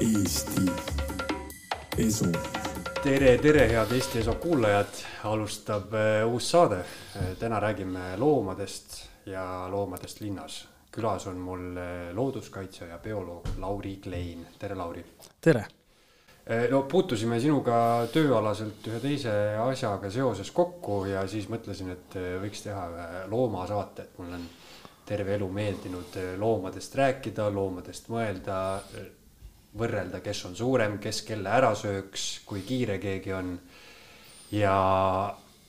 Eesti Esu. tere, tere, head Eesti Eso kuulajad, alustab äh, uus saade. täna räägime loomadest ja loomadest linnas. külas on mul äh, looduskaitsja ja bioloog Lauri Klein, tere Lauri. tere, no puutusime sinuga tööalaselt ühe teise asjaga seoses kokku ja siis mõtlesin, et võiks teha ühe loomasaate, et mul on terve elu meeldinud loomadest rääkida, loomadest mõelda, võrrelda, kes on suurem, kes kelle ära sööks, kui kiire keegi on. ja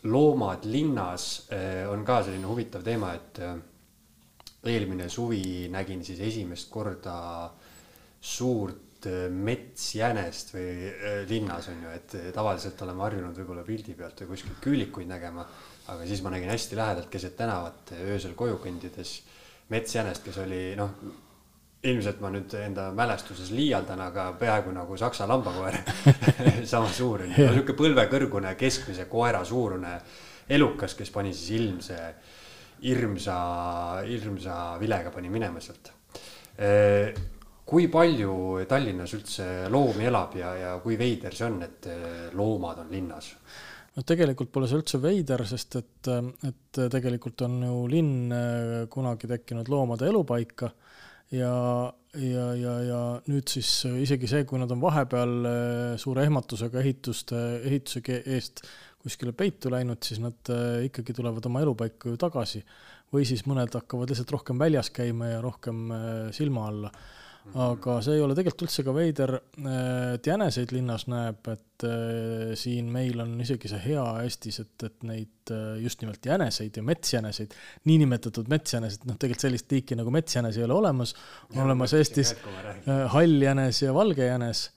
loomad linnas äh, on ka selline huvitav teema, et äh, eelmine suvi nägin siis esimest korda suurt äh, metsjänest või linnas on ju, et tavaliselt oleme harjunud võib-olla pildi pealt või kuskilt küülikuid nägema. aga siis ma nägin hästi lähedalt keset tänavat öösel koju kõndides metsjänest, kes oli noh, ilmselt ma nüüd enda mälestuses liialdan, aga peaaegu nagu saksa lambakoer. sama suur niisugune põlvekõrgune keskmise koera suurune elukas, kes pani siis ilmse, hirmsa, hirmsa vilega pani minema sealt. kui palju Tallinnas üldse loomi elab ja, ja kui veider see on, et loomad on linnas? no tegelikult pole see üldse veider, sest et, et tegelikult on ju linn kunagi tekkinud loomade elupaika ja, ja, ja, ja nüüd siis isegi see, kui nad on vahepeal äh, suure ehmatusega ehituste, ehituse eest kuskile peitu läinud, siis nad äh, ikkagi tulevad oma elupaika ju tagasi. või siis mõned hakkavad lihtsalt rohkem väljas käima ja rohkem äh, silma alla aga see ei ole tegelikult üldse ka veider, et jäneseid linnas näeb, et äh, siin meil on isegi see hea Eestis, et, et neid äh, just nimelt jäneseid ja metsjäneseid, niinimetatud metsjäneseid, noh tegelikult sellist liiki nagu metsjänes ei ole olemas, on olemas Eestis äh, halljänes ja valge jänes,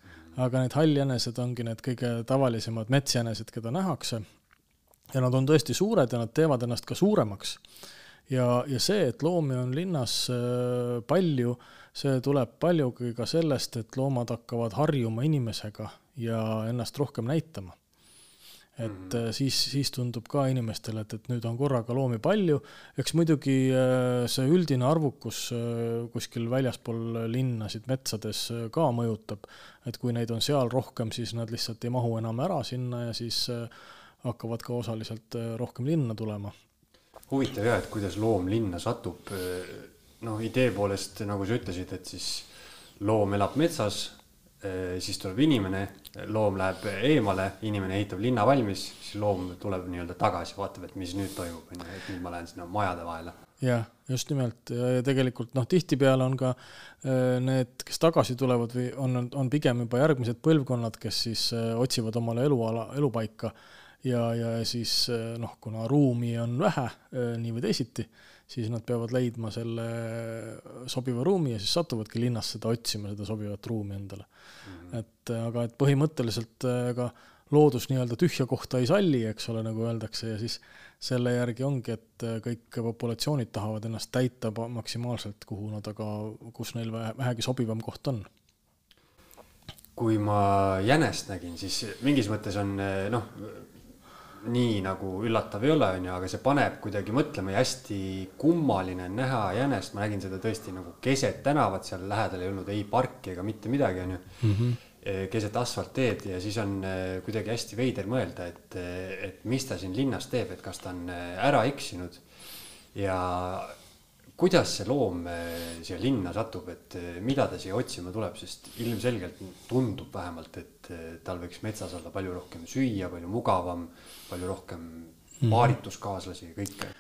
aga need halljänesed ongi need kõige tavalisemad metsjänesed, keda nähakse. ja nad on tõesti suured ja nad teevad ennast ka suuremaks. ja, ja see, et loomi on linnas äh, palju, see tuleb paljugi ka sellest, et loomad hakkavad harjuma inimesega ja ennast rohkem näitama. et mm. siis, siis tundub ka inimestele, et, et nüüd on korraga loomi palju, eks muidugi äh, see üldine arvukus äh, kuskil väljaspool linnasid metsades ka mõjutab, et kui neid on seal rohkem, siis nad lihtsalt ei mahu enam ära sinna ja siis hakkavad ka osaliselt rohkem linna tulema. huvitav jah, et kuidas loom linna satub. noh, idee poolest nagu sa ütlesid, et siis loom elab metsas, siis tuleb inimene, loom läheb eemale, inimene ehitab linna valmis, siis loom tuleb nii-öelda tagasi, vaatab, et mis nüüd toimub, on ju, et nüüd ma lähen sinna majade vahele. jah, just nimelt ja, tegelikult noh, tihtipeale on ka äh, need, kes tagasi tulevad või on, on pigem juba järgmised põlvkonnad, kes siis äh, otsivad omale eluala, elupaika ja, ja siis noh, kuna ruumi on vähe äh, nii või teisiti, siis nad peavad leidma selle sobiva ruumi ja siis satuvadki linnas seda otsima, seda sobivat ruumi endale mm. -hmm. et äh, aga et põhimõtteliselt äh, ega loodus nii-öelda tühja kohta ei salli, eks ole, nagu öeldakse ja siis selle järgi ongi, et äh, kõik populatsioonid tahavad ennast täita maksimaalselt, kuhu nad aga, kus neil vähe, vähegi sobivam koht on. kui ma jänest nägin, siis mingis mõttes on noh, nii nagu üllatav ei ole, on ju, aga see paneb kuidagi mõtlema ja hästi kummaline on näha jänest, ma nägin seda tõesti nagu keset tänavat, seal lähedal ei olnud ei parki ega mitte midagi, on ju. Mm. -hmm keset asfaltteed ja siis on eh, kuidagi hästi veider mõelda, et, et mis ta siin linnas teeb, et kas ta on ära eksinud. Ja kuidas see loom eh, siia linna satub, et eh, mida ta siia otsima tuleb, sest ilmselgelt tundub vähemalt, et eh, tal võiks metsas olla palju rohkem süüa, palju mugavam, palju rohkem paarituskaaslasi ja kõike.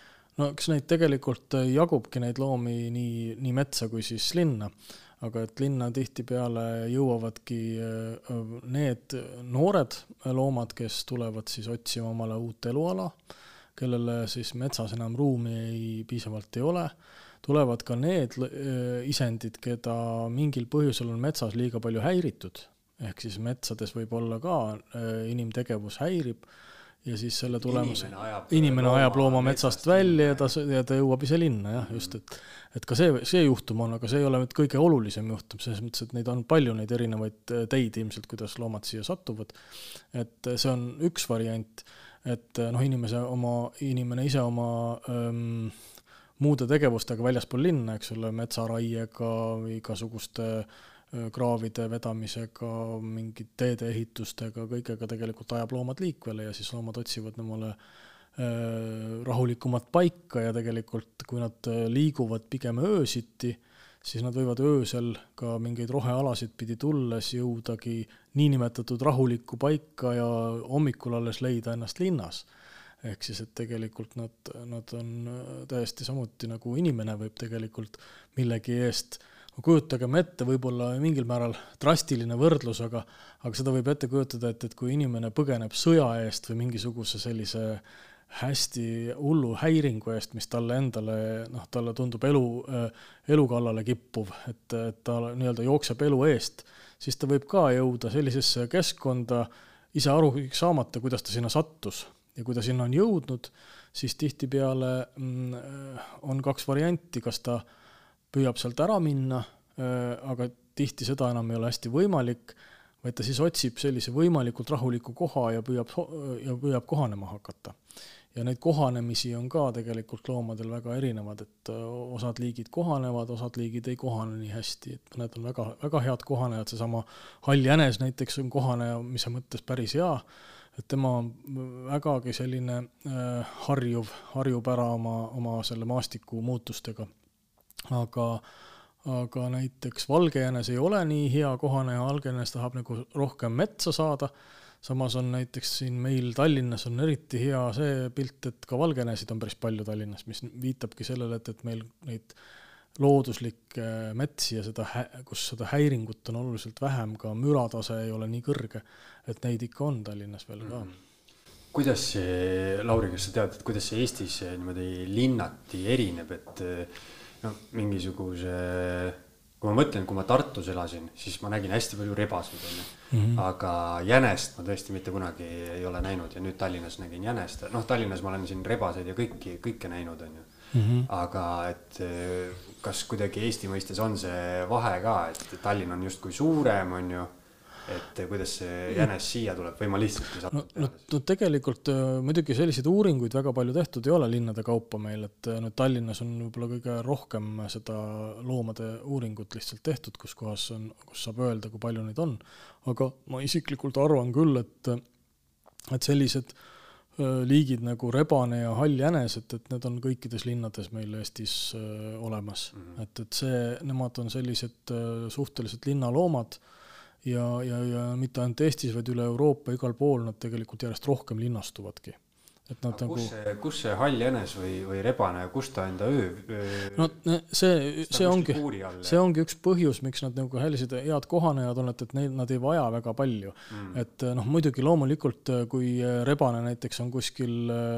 no eks neid tegelikult äh, jagubki neid loomi nii, nii metsa kui siis linna. aga et linna tihtipeale jõuavadki äh, need noored loomad, kes tulevad siis otsima omale uut eluala, kellele siis metsas enam ruumi ei, piisavalt ei ole, tulevad ka need äh, isendid, keda mingil põhjusel on metsas liiga palju häiritud, ehk siis metsades võib olla ka äh, inimtegevus häirib ja siis selle tulemus Inimene ajab inimene looma ajab looma metsast metsast välja ja ta, ja ta jõuab ise linna jah, just, et et ka see, see juhtum on, aga see ei ole nüüd kõige olulisem juhtum, selles mõttes, et neid on palju, neid erinevaid äh, teid ilmselt, kuidas loomad siia satuvad. et see on üks variant, et noh, inimese oma, inimene ise oma ähm, muude tegevustega väljaspool linna, eks ole, metsaraiega igasuguste kraavide vedamisega, mingite teede ehitustega, kõigega tegelikult ajab loomad liikvele ja siis loomad otsivad omale rahulikumat paika ja tegelikult kui nad liiguvad pigem öösiti, siis nad võivad öösel ka mingeid rohealasid pidi tulles jõudagi niinimetatud rahulikku paika ja hommikul alles leida ennast linnas. Ehk siis, et tegelikult nad, nad on täiesti samuti nagu inimene võib tegelikult millegi eest. Kujutagem ette, võib-olla mingil määral drastiline võrdlus, aga, aga seda võib ette kujutada, et, et kui inimene põgeneb sõja eest või mingisuguse sellise hästi hullu häiringu eest, mis talle endale, noh, talle tundub elu, elu kallale kippuv, et, et ta nii-öelda jookseb elu eest, siis ta võib ka jõuda sellisesse keskkonda ise aru saamata, kuidas ta sinna sattus ja kui ta sinna on jõudnud, siis tihtipeale mm, on kaks varianti, kas ta püüab sealt ära minna, aga tihti seda enam ei ole hästi võimalik, vaid ta siis otsib sellise võimalikult rahuliku koha ja püüab, ja püüab kohanema hakata. Ja neid kohanemisi on ka tegelikult loomadel väga erinevad, et äh, osad liigid kohanevad, osad liigid ei kohane nii hästi, et mõned on väga, väga head kohanejad, seesama hall jänes näiteks on kohaneja, mis mõttes päris hea, et tema vägagi selline äh, harjuv, harjub ära oma, oma selle maastiku muutustega. aga, aga näiteks valge jänes ei ole nii hea kohaneja, valge jänes tahab nagu rohkem metsa saada samas on näiteks siin meil Tallinnas on eriti hea see pilt, et ka valgenesid on päris palju Tallinnas, mis viitabki sellele, et, et meil neid looduslikke metsi ja seda, kus seda häiringut on oluliselt vähem, ka müratase ei ole nii kõrge, et neid ikka on Tallinnas veel ka mm. -hmm kuidas see, Lauri, kas sa tead, et kuidas see Eestis niimoodi linnati erineb, et noh, mingisuguse kui ma mõtlen, kui ma Tartus elasin, siis ma nägin hästi palju rebaseid, onju. Mhm. aga jänest ma tõesti mitte kunagi ei ole näinud ja nüüd Tallinnas nägin jänest, noh, Tallinnas ma olen siin rebaseid ja kõiki, kõike näinud, onju. Mhm. aga et kas kuidagi Eesti mõistes on see vahe ka, et Tallinn on justkui suurem, onju et kuidas see jänes siia tuleb või ma lihtsalt ei saa no, no, no tegelikult äh, muidugi selliseid uuringuid väga palju tehtud ei ole linnade kaupa meil, et äh, nüüd Tallinnas on võib-olla kõige rohkem seda loomade uuringut lihtsalt tehtud, kus kohas on, kus saab öelda, kui palju neid on. aga ma isiklikult arvan küll, et, et sellised äh, liigid nagu rebane ja hall jänes, et, et need on kõikides linnades meil Eestis olemas mm. -hmm. et, et see, nemad on sellised suhteliselt linnaloomad ja, ja, ja mitte ainult Eestis, vaid üle Euroopa, igal pool nad tegelikult järjest rohkem linnastuvadki. Et nad nagu kus see, kus see hall jänes või, või rebane, kus ta enda öö, öö no see, see ongi, see ongi üks põhjus, miks nad nagu sellised head kohanejad on, et, et neil, nad ei vaja väga palju mm.. et noh, muidugi loomulikult, kui rebane näiteks on kuskil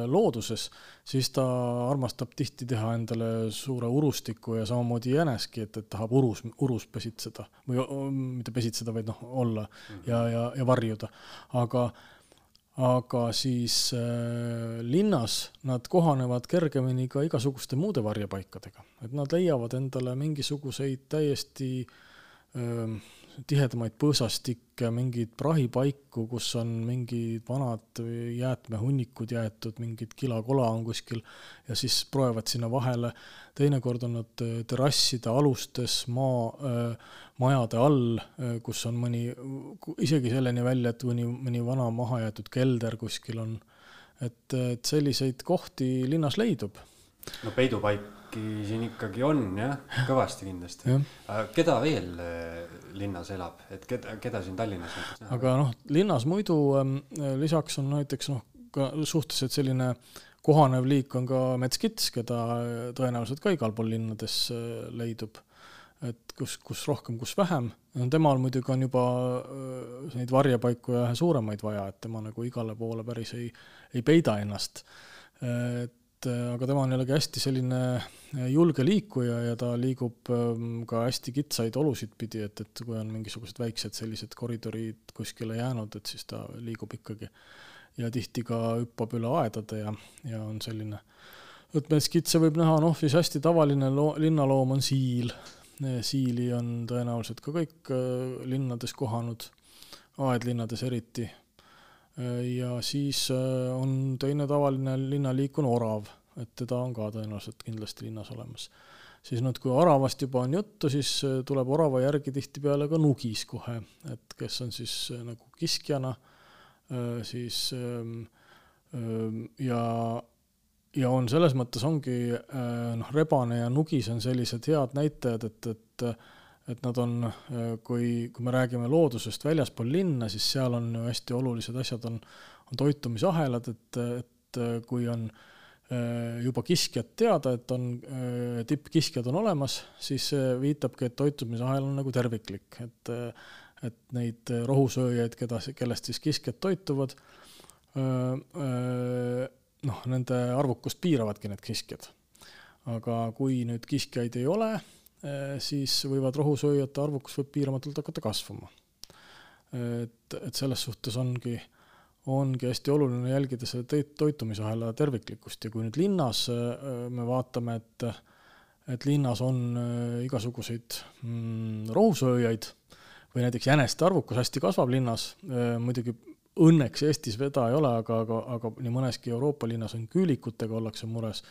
looduses, siis ta armastab tihti teha endale suure urustiku ja samamoodi jäneski, et, et tahab urus, urus pesitseda või mitte pesitseda, vaid noh, olla mm -hmm. ja, ja, ja varjuda. aga, aga siis äh, linnas nad kohanevad kergemini ka igasuguste muude varjepaikadega, et nad leiavad endale mingisuguseid täiesti äh, tihedamaid põõsastikke, mingeid prahipaiku, kus on mingid vanad jäätmehunnikud jäetud, mingid kilakola on kuskil ja siis proevad sinna vahele. teinekord on nad äh, terrasside alustes, maa, äh, majade all, äh, kus on mõni, isegi selleni välja, et mõni, mõni vana mahajäetud kelder kuskil on. et, et selliseid kohti linnas leidub. no peidupaik äkki siin ikkagi on jah, kõvasti kindlasti. keda veel äh, linnas elab, et keda, keda siin Tallinnas näiteks aga noh, linnas muidu ähm, lisaks on näiteks noh, ka suhteliselt selline kohanev liik on ka metskits, keda tõenäoliselt ka igal pool linnades äh, leidub. et kus, kus rohkem, kus vähem. temal muidugi on juba neid varjepaiku ja suuremaid vaja, et tema nagu igale poole päris ei, ei peida ennast. et et äh, aga tema on jällegi hästi selline äh, julge liikuja ja ta liigub ähm, ka hästi kitsaid olusid pidi, et, et kui on mingisugused väiksed sellised koridorid kuskile jäänud, et siis ta liigub ikkagi. ja tihti ka hüppab üle aedade ja, ja on selline, et metskitse võib näha, noh, siis hästi tavaline loo-, linnaloom on siil. siili on tõenäoliselt ka kõik äh, linnades kohanud, aedlinnades eriti ja siis äh, on teine tavaline linnaliik on orav, et teda on ka tõenäoliselt kindlasti linnas olemas. siis nüüd, kui oravast juba on juttu, siis tuleb orava järgi tihtipeale ka nugis kohe, et kes on siis nagu kiskjana, siis ja, ja on selles mõttes ongi noh, rebane ja nugis on sellised head näitajad, et, et et nad on, kui, kui me räägime loodusest väljaspool linna, siis seal on ju hästi olulised asjad, on, on toitumisahelad, et, et kui on juba kiskjad teada, et on tippkiskjad on olemas, siis see viitabki, et toitumisahel on nagu terviklik, et et neid rohusööjaid, keda, kellest siis kiskjad toituvad, noh, nende arvukust piiravadki need kiskjad. aga kui nüüd kiskjaid ei ole, siis võivad rohusööjate arvukus võib piiramatult hakata kasvama. et, et selles suhtes ongi, ongi hästi oluline jälgida selle toitumisahela terviklikkust ja kui nüüd linnas me vaatame, et et linnas on igasuguseid mm, rohusööjaid või näiteks jäneste arvukus hästi kasvab linnas, muidugi õnneks Eestis veda ei ole, aga, aga, aga nii mõneski Euroopa linnas on küülikutega ollakse mures,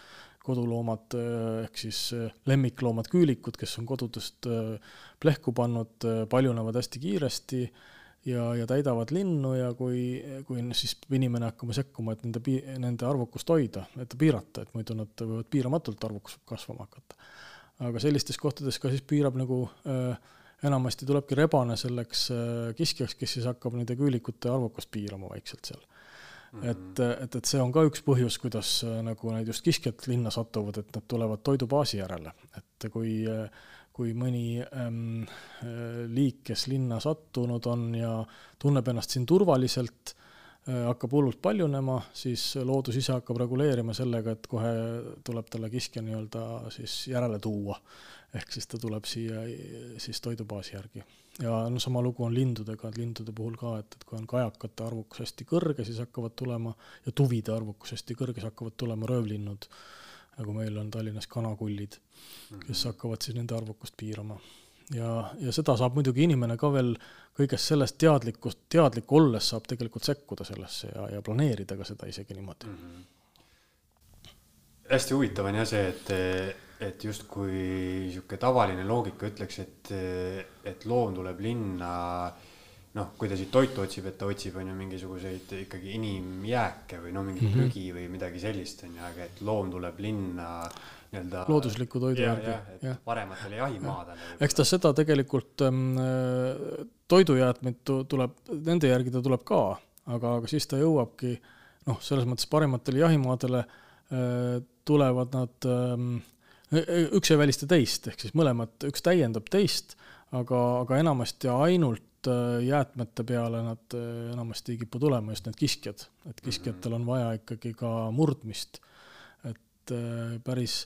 koduloomad eh, ehk siis eh, lemmikloomad, küülikud, kes on kodudest eh, plehku pannud, paljunevad hästi kiiresti ja, ja täidavad linnu ja kui, kui siis inimene hakkama sekkuma, et nende, nende arvukust hoida, et piirata, et muidu nad võivad piiramatult arvukus kasvama hakata. aga sellistes kohtades ka siis piirab nagu äh, enamasti tulebki rebane selleks äh, kiskjaks, kes siis hakkab nende küülikute arvukust piirama vaikselt seal mm. -hmm. et, et, et see on ka üks põhjus, kuidas äh, nagu need just kiskjad linna satuvad, et nad tulevad toidubaasi järele, et kui äh, kui mõni ähm, liik, kes linna sattunud on ja tunneb ennast siin turvaliselt äh,, hakkab hullult paljunema, siis loodus ise hakkab reguleerima sellega, et kohe tuleb talle kiskja nii-öelda siis järele tuua ehk siis ta tuleb siia siis toidubaasi järgi. Ja no sama lugu on lindudega, et lindude puhul ka, et, et kui on kajakate arvukus hästi kõrge, siis hakkavad tulema ja tuvide arvukus hästi kõrge, siis hakkavad tulema röövlinnud, nagu meil on Tallinnas kanakullid, kes mhm. hakkavad siis nende arvukust piirama. ja, ja seda saab muidugi inimene ka veel kõigest sellest teadlikkust, teadlik olles saab tegelikult sekkuda sellesse ja, ja planeerida ka seda isegi niimoodi mm. -hmm. hästi huvitav on jah see, et et justkui sihuke tavaline loogika ütleks, et, et loom tuleb linna, noh, kui ta siit toitu otsib, et ta otsib, on ju, mingisuguseid ikkagi inimjääke või no mingit mm -hmm. prügi või midagi sellist, on ju, aga et loom tuleb linna nii-öelda. loodusliku toidu järgi. et ja. parematele jahimaadele. eks ta seda tegelikult ähm,, toidujäätmeid tuleb, nende järgi ta tuleb ka, aga, aga siis ta jõuabki noh, selles mõttes parematele jahimaadele äh, tulevad nad ähm, üks ei välista teist, ehk siis mõlemad, üks täiendab teist, aga, aga enamasti ainult äh, jäätmete peale nad äh, enamasti ei kipu tulema, just need kiskjad. et kiskjatel on vaja ikkagi ka murdmist. et äh, päris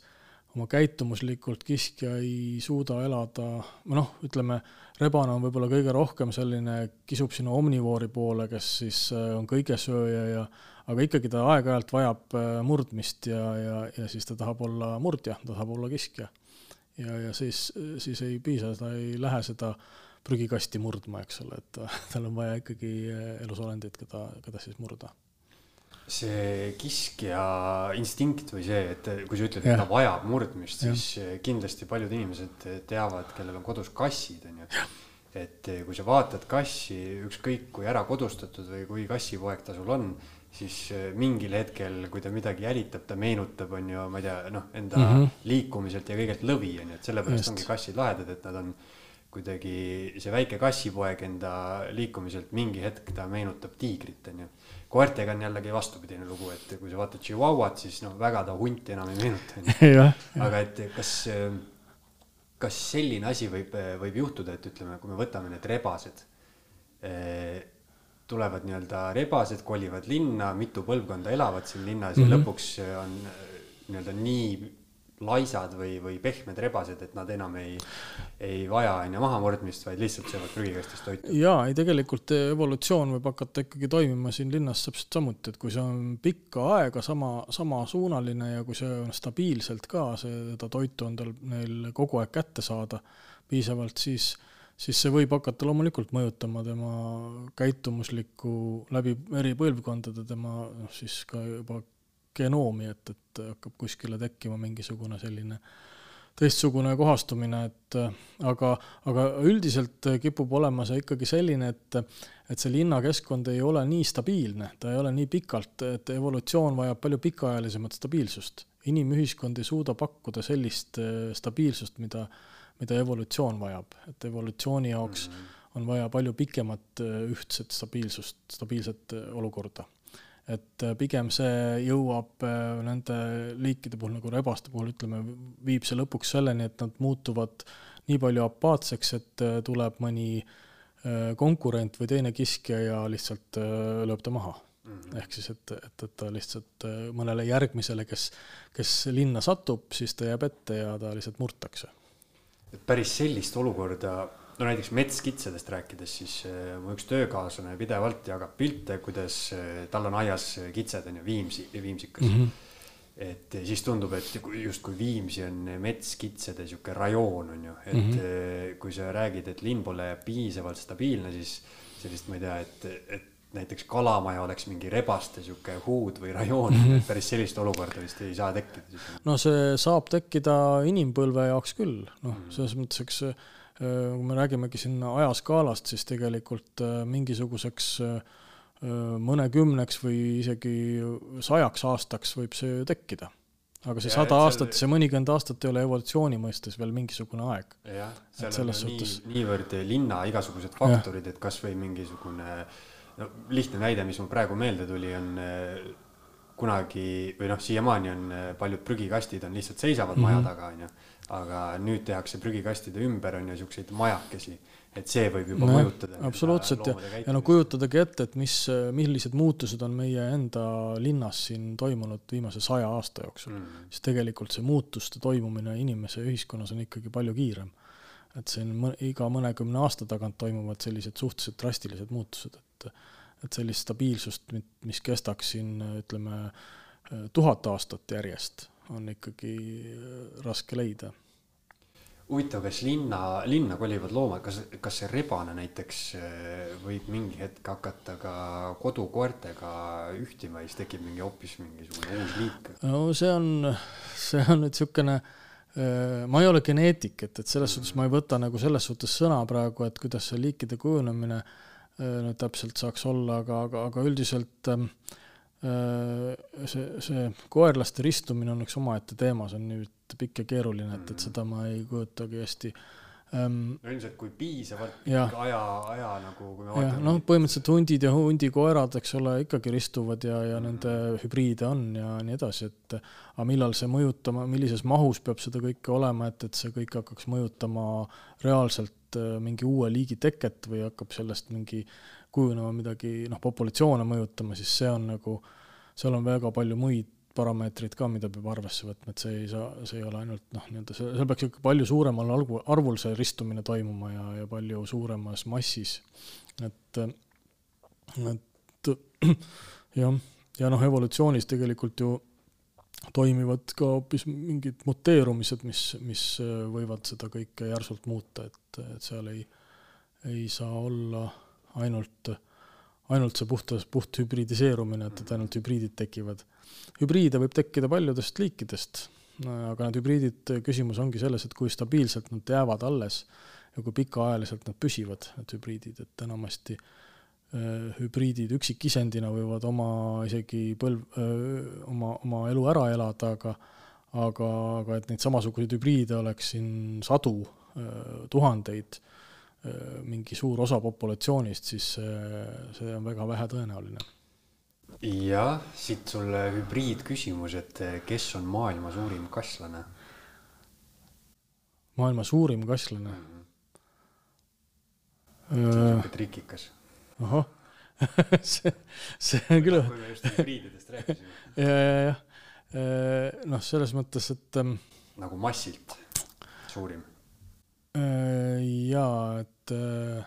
oma käitumuslikult kiskja ei suuda elada, noh, ütleme, rebane on võib-olla kõige rohkem selline, kisub sinna omnivoori poole, kes siis on kõigesööja ja aga ikkagi ta aeg-ajalt vajab äh, murdmist ja, ja, ja siis ta tahab olla murdja, ta tahab olla kiskja. ja, ja siis, siis ei piisa, ta ei lähe seda prügikasti murdma, eks ole, et tal on vaja ikkagi äh, elusolendeid, keda, keda siis murda see kiskja instinkt või see, et kui sa ütled, et ta vajab murdmist, siis ja. kindlasti paljud inimesed teavad, kellel on kodus kassid, on ju. et kui sa vaatad kassi, ükskõik kui ära kodustatud või kui kassipoeg ta sul on, siis äh, mingil hetkel, kui ta midagi jälitab, ta meenutab, on ju, ma ei tea, noh, enda mm -hmm. liikumiselt ja kõigelt lõvi, on ju, et sellepärast Just. ongi kassid lahedad, et nad on kuidagi, see väike kassipoeg enda liikumiselt mingi hetk ta meenutab tiigrit, on ju. koertega on jällegi vastupidine lugu, et kui sa vaatad Chihuahuat, siis noh, väga ta hunti enam ei meenuta, on ju. aga et kas, kas selline asi võib, võib juhtuda, et ütleme, kui me võtame need rebased eh, tulevad nii-öelda rebased, kolivad linna, mitu põlvkonda elavad siin linnas mm -hmm. ja mhm. lõpuks on nii-öelda nii laisad või, või pehmed rebased, et nad enam ei, ei vaja on ju mahamurdmist, vaid lihtsalt söövad prügikastist toitu. jaa, ei tegelikult evolutsioon võib hakata ikkagi toimima siin linnas täpselt samuti, et kui see on pikka aega sama, samasuunaline ja kui see on stabiilselt ka, seda toitu on tal neil kogu aeg kätte saada piisavalt, siis siis see võib hakata loomulikult mõjutama tema käitumuslikku läbi eri põlvkondade, tema noh, siis ka juba genoomi, et, et hakkab kuskile tekkima mingisugune selline teistsugune kohastumine, et aga, aga üldiselt kipub olema see ikkagi selline, et et see linnakeskkond ei ole nii stabiilne, ta ei ole nii pikalt, et evolutsioon vajab palju pikaajalisemat stabiilsust. inimühiskond ei suuda pakkuda sellist stabiilsust, mida, mida evolutsioon vajab, et evolutsiooni jaoks mm -hmm. on vaja palju pikemat ühtset stabiilsust, stabiilset olukorda et äh, pigem see jõuab äh, nende liikide puhul nagu rebaste puhul, ütleme, viib see lõpuks selleni, et nad muutuvad nii palju apaatseks, et äh, tuleb mõni konkurent või teine kiskja ja lihtsalt lööb ta maha mm. -hmm. ehk siis, et, et, et ta lihtsalt mõnele järgmisele, kes, kes linna satub, siis ta jääb ette ja ta lihtsalt murtakse. Et päris sellist olukorda no näiteks metskitsedest rääkides, siis äh, mu üks töökaaslane pidevalt jagab pilte, kuidas äh, tal on aias kitsed on ju, Viimsi, Viimsikas mm. -hmm. et siis tundub, et justkui Viimsi on metskitsede sihuke rajoon on ju, et mm -hmm. kui sa räägid, et linn pole piisavalt stabiilne, siis sellist, ma ei tea, et, et näiteks Kalamaja oleks mingi rebaste sihuke huud või rajoon mm, -hmm. päris sellist olukorda vist ei saa tekkida. no see saab tekkida inimpõlve jaoks küll, noh, mhm. selles mõttes, eks Äh, kui me räägimegi siin ajaskaalast, siis tegelikult äh, mingisuguseks äh, mõnekümneks või isegi sajaks aastaks võib see tekkida. aga see ja, sada aastat, see mõnikümmend aastat ei ole evolutsiooni mõistes veel mingisugune aeg. jah, seal on suhtes... nii, niivõrd linna igasugused faktorid, et kasvõi mingisugune no lihtne näide, mis mul praegu meelde tuli, on kunagi või noh, siiamaani on paljud prügikastid on lihtsalt seisavad mm -hmm. maja taga, onju aga nüüd tehakse prügikastide ümber on ju siukseid majakesi, et see võib juba no, mõjutada. absoluutselt ja, ja no kujutadagi ette, et mis, millised muutused on meie enda linnas siin toimunud viimase saja aasta jooksul mm., siis tegelikult see muutuste toimumine inimese ühiskonnas on ikkagi palju kiirem. Et siin mõ, iga mõnekümne aasta tagant toimuvad sellised suhteliselt drastilised muutused, et, et sellist stabiilsust, mis kestaks siin ütleme tuhat aastat järjest on ikkagi äh, raske leida. huvitav, kas linna, linna kolivad loomad, kas, kas see rebane näiteks äh, võib mingi hetk hakata ka kodukoertega ühtima ja siis tekib mingi hoopis mingisugune uus liik? no see on, see on nüüd niisugune äh, ma ei ole geneetik, et, et selles suhtes ma ei võta nagu selles suhtes sõna praegu, et kuidas see liikide kujunemine nüüd täpselt saaks olla, aga, aga, aga üldiselt äh, Äh, see, see koerlaste ristumine on üks omaette teema, see on nüüd pikk ja keeruline, et, et seda ma ei kujutagi hästi ähm,. no ilmselt kui piisavalt pikk aja, aja nagu, kui me vaatame. noh, põhimõtteliselt hundid ja hundikoerad, eks ole, ikkagi ristuvad ja, ja mm. nende hübriide on ja nii edasi, et aga millal see mõjutama, millises mahus peab seda kõike olema, et, et see kõik hakkaks mõjutama reaalselt äh, mingi uue liigi teket või hakkab sellest mingi kujunema midagi, noh, populatsioone mõjutama, siis see on nagu, seal on väga palju muid parameetreid ka, mida peab arvesse võtma, et see ei saa, see ei ole ainult noh, nii-öelda see, seal peaks ikka palju suuremal arvu, arvul see ristumine toimuma ja, ja palju suuremas massis. et, et jah, ja noh, evolutsioonis tegelikult ju toimivad ka hoopis mingid muteerumised, mis, mis võivad seda kõike järsult muuta, et, et seal ei, ei saa olla ainult, ainult see puhtas, puht hübridiseerumine, et, et ainult hübriidid tekivad. Hübriide võib tekkida paljudest liikidest, aga need hübriidid, küsimus ongi selles, et kui stabiilselt nad jäävad alles ja kui pikaajaliselt nad püsivad, need hübriidid, et enamasti äh, hübriidid üksikisendina võivad oma isegi põlv, oma, oma elu ära elada, aga aga, aga et neid samasuguseid hübriide oleks siin sadu, tuhandeid, Äh, mingi suur osa populatsioonist, siis see on väga vähetõenäoline. Jah, siit sulle hübriidküsimus, et kes on maailma suurim kasslane? maailma suurim kasslane mm? -hmm. niisugune trikikas. ahah see, see on küll. kui me just hübriididest rääkisime. ja, ja, jah, äh, noh, selles mõttes, et. Ähm, nagu massilt suurim Äh, jaa, et äh, äh,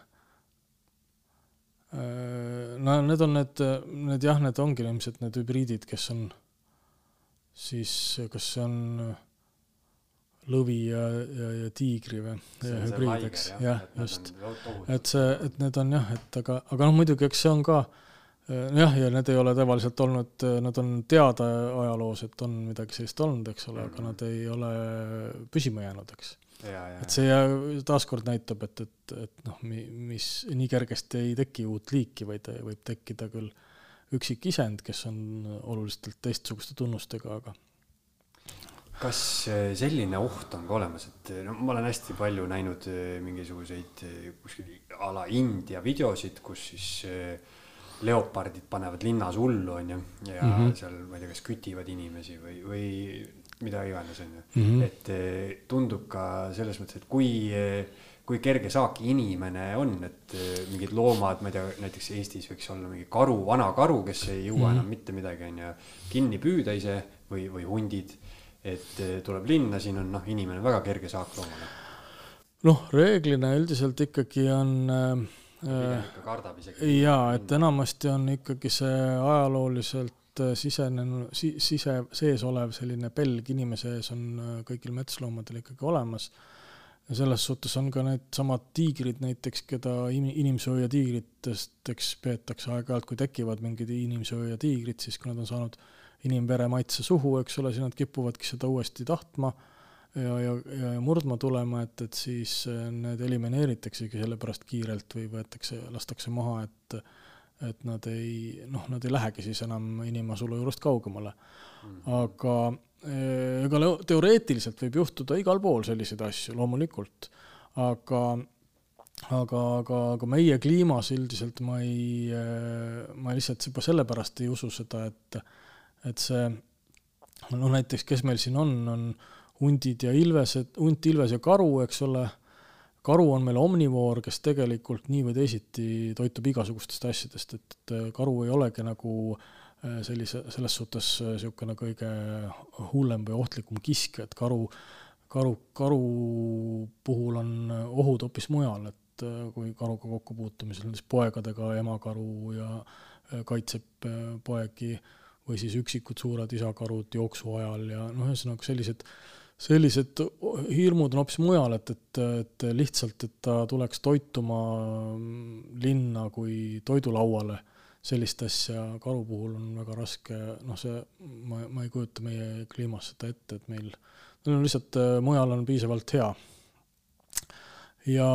no need on need, need jah, need ongi ilmselt need hübriidid, kes on siis, kas see on lõvi ja, ja, ja tiigri või hübriid, eks, jah, just. et see, et need on jah, et aga, aga noh, muidugi, eks see on ka jah, ja need ei ole tavaliselt olnud, nad on teada ajaloos, et on midagi sellist olnud, eks ole, aga nad ei ole püsima jäänud, eks. Et see taaskord näitab, et, et, et noh, mis nii kergesti ei teki uut liiki, vaid võib tekkida küll üksik isend, kes on oluliselt teistsuguste tunnustega, aga kas selline oht on ka olemas, et no ma olen hästi palju näinud mingisuguseid kuskil a la India videosid, kus siis leopardid panevad linnas hullu, onju, ja mm -hmm. seal, ma ei tea, kas kütivad inimesi või, või mida iganes, onju. Mhm. et eh, tundub ka selles mõttes, et kui, kui kerge saak inimene on, et eh, mingid loomad, ma ei tea, näiteks Eestis võiks olla mingi karu, vana karu, kes ei jõua mm -hmm. enam mitte midagi, onju, kinni püüda ise või, või hundid. et eh, tuleb linna, siin on noh, inimene väga kerge saak loomale. noh, reeglina üldiselt ikkagi on äh, jaa, et enamasti on ikkagi see ajalooliselt äh, sisenenud si,, sise, sees olev selline pelg inimese ees on äh, kõigil metsloomadel ikkagi olemas. ja selles suhtes on ka needsamad tiigrid näiteks, keda in, inimsööjatiigritest, eks peetakse aeg-ajalt, kui tekivad mingid inimsööjatiigrid, siis kui nad on saanud inimvere maitse suhu, eks ole, siis nad kipuvadki seda uuesti tahtma ja, ja, ja murdma tulema, et, et siis äh, need elimineeritaksegi sellepärast kiirelt või võetakse, lastakse maha, et et nad ei, noh, nad ei lähegi siis enam inimasulu juurest kaugemale mm. -hmm. aga äh, ega teoreetiliselt võib juhtuda igal pool selliseid asju, loomulikult, aga aga, aga, aga meie kliimas üldiselt ma ei, äh, ma lihtsalt juba sellepärast ei usu seda, et, et see, no näiteks, kes meil siin on, on hundid ja ilvesed, hunt, ilves ja karu, eks ole, karu on meil omnivoor, kes tegelikult nii või teisiti toitub igasugustest asjadest, et karu ei olegi nagu äh, sellise, selles suhtes niisugune äh, kõige hullem või ohtlikum kisk, et karu, karu, karu puhul on ohud hoopis mujal, et äh, kui karuga kokkupuutumisel, näiteks poegadega emakaru ja kaitseb poegi või siis üksikud suured isakarud jooksu ajal ja noh, ühesõnaga sellised äh, sellised hirmud on hoopis mujal, et, et, et lihtsalt, et ta tuleks toituma linna kui toidulauale, sellist asja karu puhul on väga raske, noh, see, ma, ma ei kujuta meie kliimas seda ette, et meil, meil on lihtsalt, mujal on piisavalt hea. ja,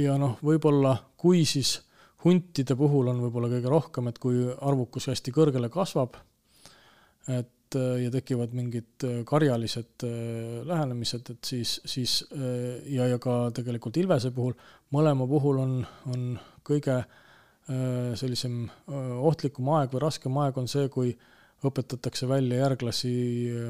ja noh, võib-olla kui siis huntide puhul on võib-olla kõige rohkem, et kui arvukus hästi kõrgele kasvab, et Äh, ja tekivad mingid äh, karjalised äh, lähenemised, et siis, siis ja, ja ka tegelikult Ilvese puhul, mõlema puhul on, on kõige sellisem ohtlikum aeg või raskem aeg on see, kui õpetatakse välja järglasi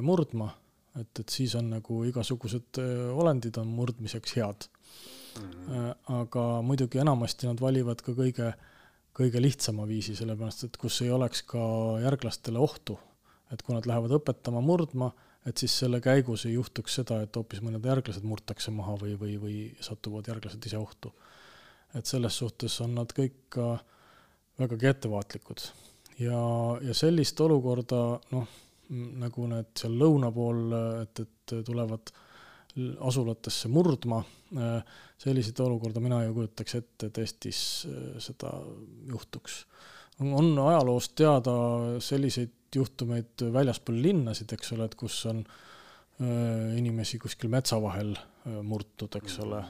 murdma, et, et siis on nagu igasugused olendid on murdmiseks head mm. -hmm. aga muidugi enamasti nad valivad ka kõige, kõige lihtsama viisi, sellepärast et kus ei oleks ka järglastele ohtu et kui nad lähevad õpetama murdma, et siis selle käigus ei juhtuks seda, et hoopis mõned järglased murtakse maha või, või, või satuvad järglased ise ohtu. et selles suhtes on nad kõik ka vägagi ettevaatlikud. ja, ja sellist olukorda, noh, nagu need seal lõuna pool, et, et tulevad asulatesse murdma, selliseid olukorda mina ei kujutaks ette, et Eestis seda juhtuks. on ajaloost teada selliseid juhtumeid väljaspool linnasid, eks ole, et kus on äh, inimesi kuskil metsa vahel äh, murtud, eks ole.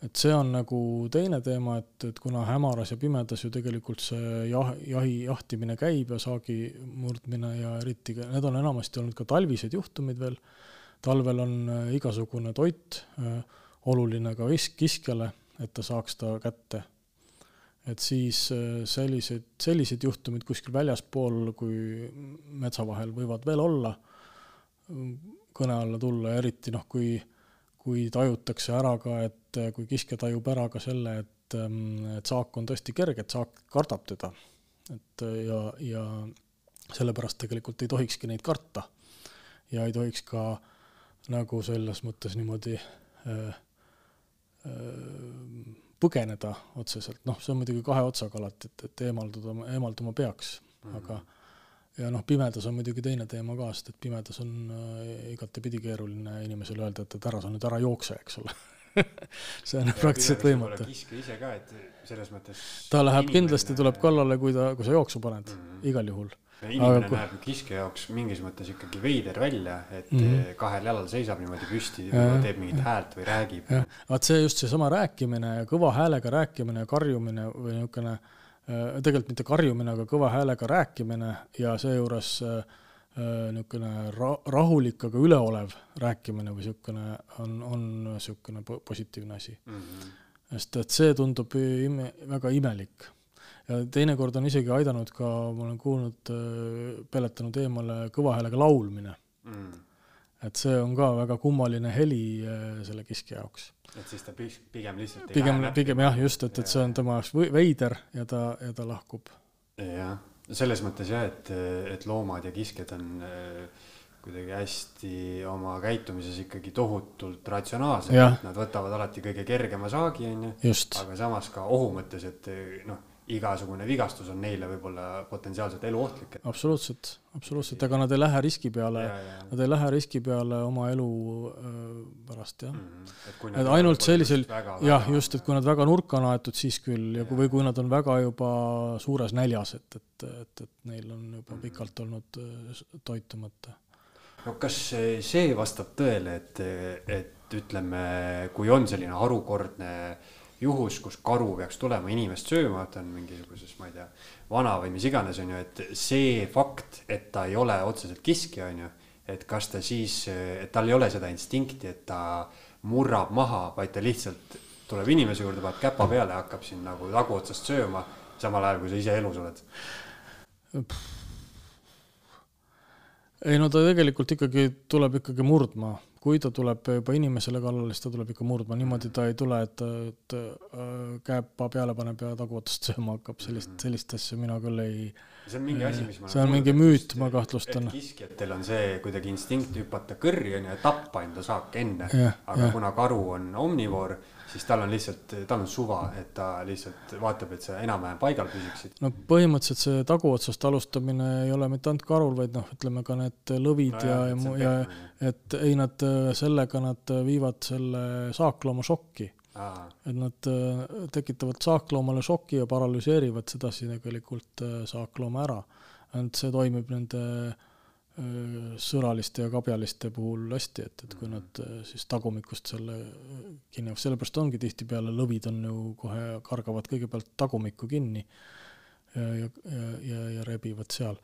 et see on nagu teine teema, et, et kuna hämaras ja pimedas ju tegelikult see jah, jahi, jahtimine käib ja saagi murdmine ja eriti need on enamasti olnud ka talvised juhtumid veel, talvel on igasugune toit oluline ka kiskjale, et ta saaks ta kätte et siis äh, sellised, sellised juhtumid kuskil väljaspool, kui metsa vahel võivad veel olla, kõne alla tulla eriti noh, kui, kui tajutakse ära ka, et kui kiskja tajub ära ka selle, et, ähm, et saak on tõesti kerge, et saak kardab teda. et ja, ja sellepärast tegelikult ei tohikski neid karta. ja ei tohiks ka nagu selles mõttes niimoodi äh, äh, põgeneda otseselt, noh, see on muidugi kahe otsaga alati, et, et eemalduda, eemalduma peaks mm, -hmm. aga ja noh, pimedas on muidugi teine teema ka, sest et pimedas on äh, igatepidi keeruline inimesele öelda, et, et ära sa nüüd ära jookse, eks ole see on praktiliselt võimatu. kiske ise ka, et selles mõttes. ta läheb kindlasti, tuleb. kallale, kui ta, kui sa jooksu paned mm. -hmm. igal juhul. Inimene Aga näeb ju kiske jaoks mingis mõttes ikkagi veider välja, et mm -hmm. kahel jalal seisab niimoodi püsti, teeb mingit häält või räägib. vaat see just seesama rääkimine ja kõva häälega rääkimine ja karjumine või niisugune, tegelikult mitte karjumine, aga kõva häälega rääkimine ja seejuures äh, äh, niisugune ra-, rahulik, aga üleolev rääkimine või niisugune on, on niisugune po- positiivne asi. Mhm. sest et see tundub ime, väga imelik. Ja teinekord on isegi aidanud ka, ma olen kuulnud, peletanud eemale kõva häälega laulmine. Mm. et see on ka väga kummaline heli äh, selle kiskja jaoks. et siis ta pigem lihtsalt. pigem, pigem jah, just, et, et see on tema jaoks veider ja ta, ja ta lahkub. jah, selles mõttes jah, et, et loomad ja kiskjad on äh, kuidagi hästi oma käitumises ikkagi tohutult ratsionaalsed, nad võtavad alati kõige kergema saagi, onju. aga samas ka ohu mõttes, et noh, igasugune vigastus on neile võib-olla potentsiaalselt eluohtlik. absoluutselt, absoluutselt, ega nad ei lähe riski peale, nad ei lähe riski peale oma elu pärast jah. Mm, et ainult sellisel, jah, just, et kui nad väga nurka on aetud, siis küll ja kui, või kui nad on väga juba suures näljas, et, et, et, et neil on juba pikalt olnud öö, s- toitumata. no kas see vastab tõele, et, et ütleme, kui on selline harukordne juhus, kus karu peaks tulema inimest sööma, ta on mingisuguses, ma ei tea, vana või mis iganes, on ju, et see fakt, et ta ei ole otseselt kiskja, on ju, et kas ta siis, et tal ei ole seda instinkti, et ta murrab maha, vaid ta lihtsalt tuleb inimese juurde, paneb käpa peale ja hakkab sind nagu taguotsast sööma, samal ajal kui sa ise elus oled. ei no ta tegelikult ikkagi tuleb ikkagi murdma, kui ta tuleb juba inimesele kallale, siis ta tuleb ikka murdma, niimoodi ta ei tule, et, et äh, käepa peale paneb ja taguotsast sööma hakkab, sellist, sellist asja mina küll ei, see on mingi asi, mis ma see on olen mingi müüt, ma kahtlustan. kiskjatel on see kuidagi instinkt hüpata kõrri onju ja tappa enda saak enne. Aga jah. kuna karu on omnivoor siis tal on lihtsalt tal on suva et ta lihtsalt vaatab et sa enam-vähem paigal püsiksid. No põhimõtteliselt see taguotsast alustamine ei ole mitte ainult karul, vaid noh, ütleme ka need lõvid No ja, ja on ja pehmem, et ei nad sellega nad viivad selle saaklooma šokki, et nad äh, tekitavad saakloomale šoki ja paralüseerivad sedasi tegelikult äh, saaklooma ära. ainult see toimib nende äh, sõraliste ja kabjaliste puhul hästi, et, et kui nad äh, siis tagumikust selle kinni, sellepärast ongi tihtipeale lõvid on ju kohe kargavad kõigepealt tagumikku kinni ja, ja, ja, ja, rebivad seal.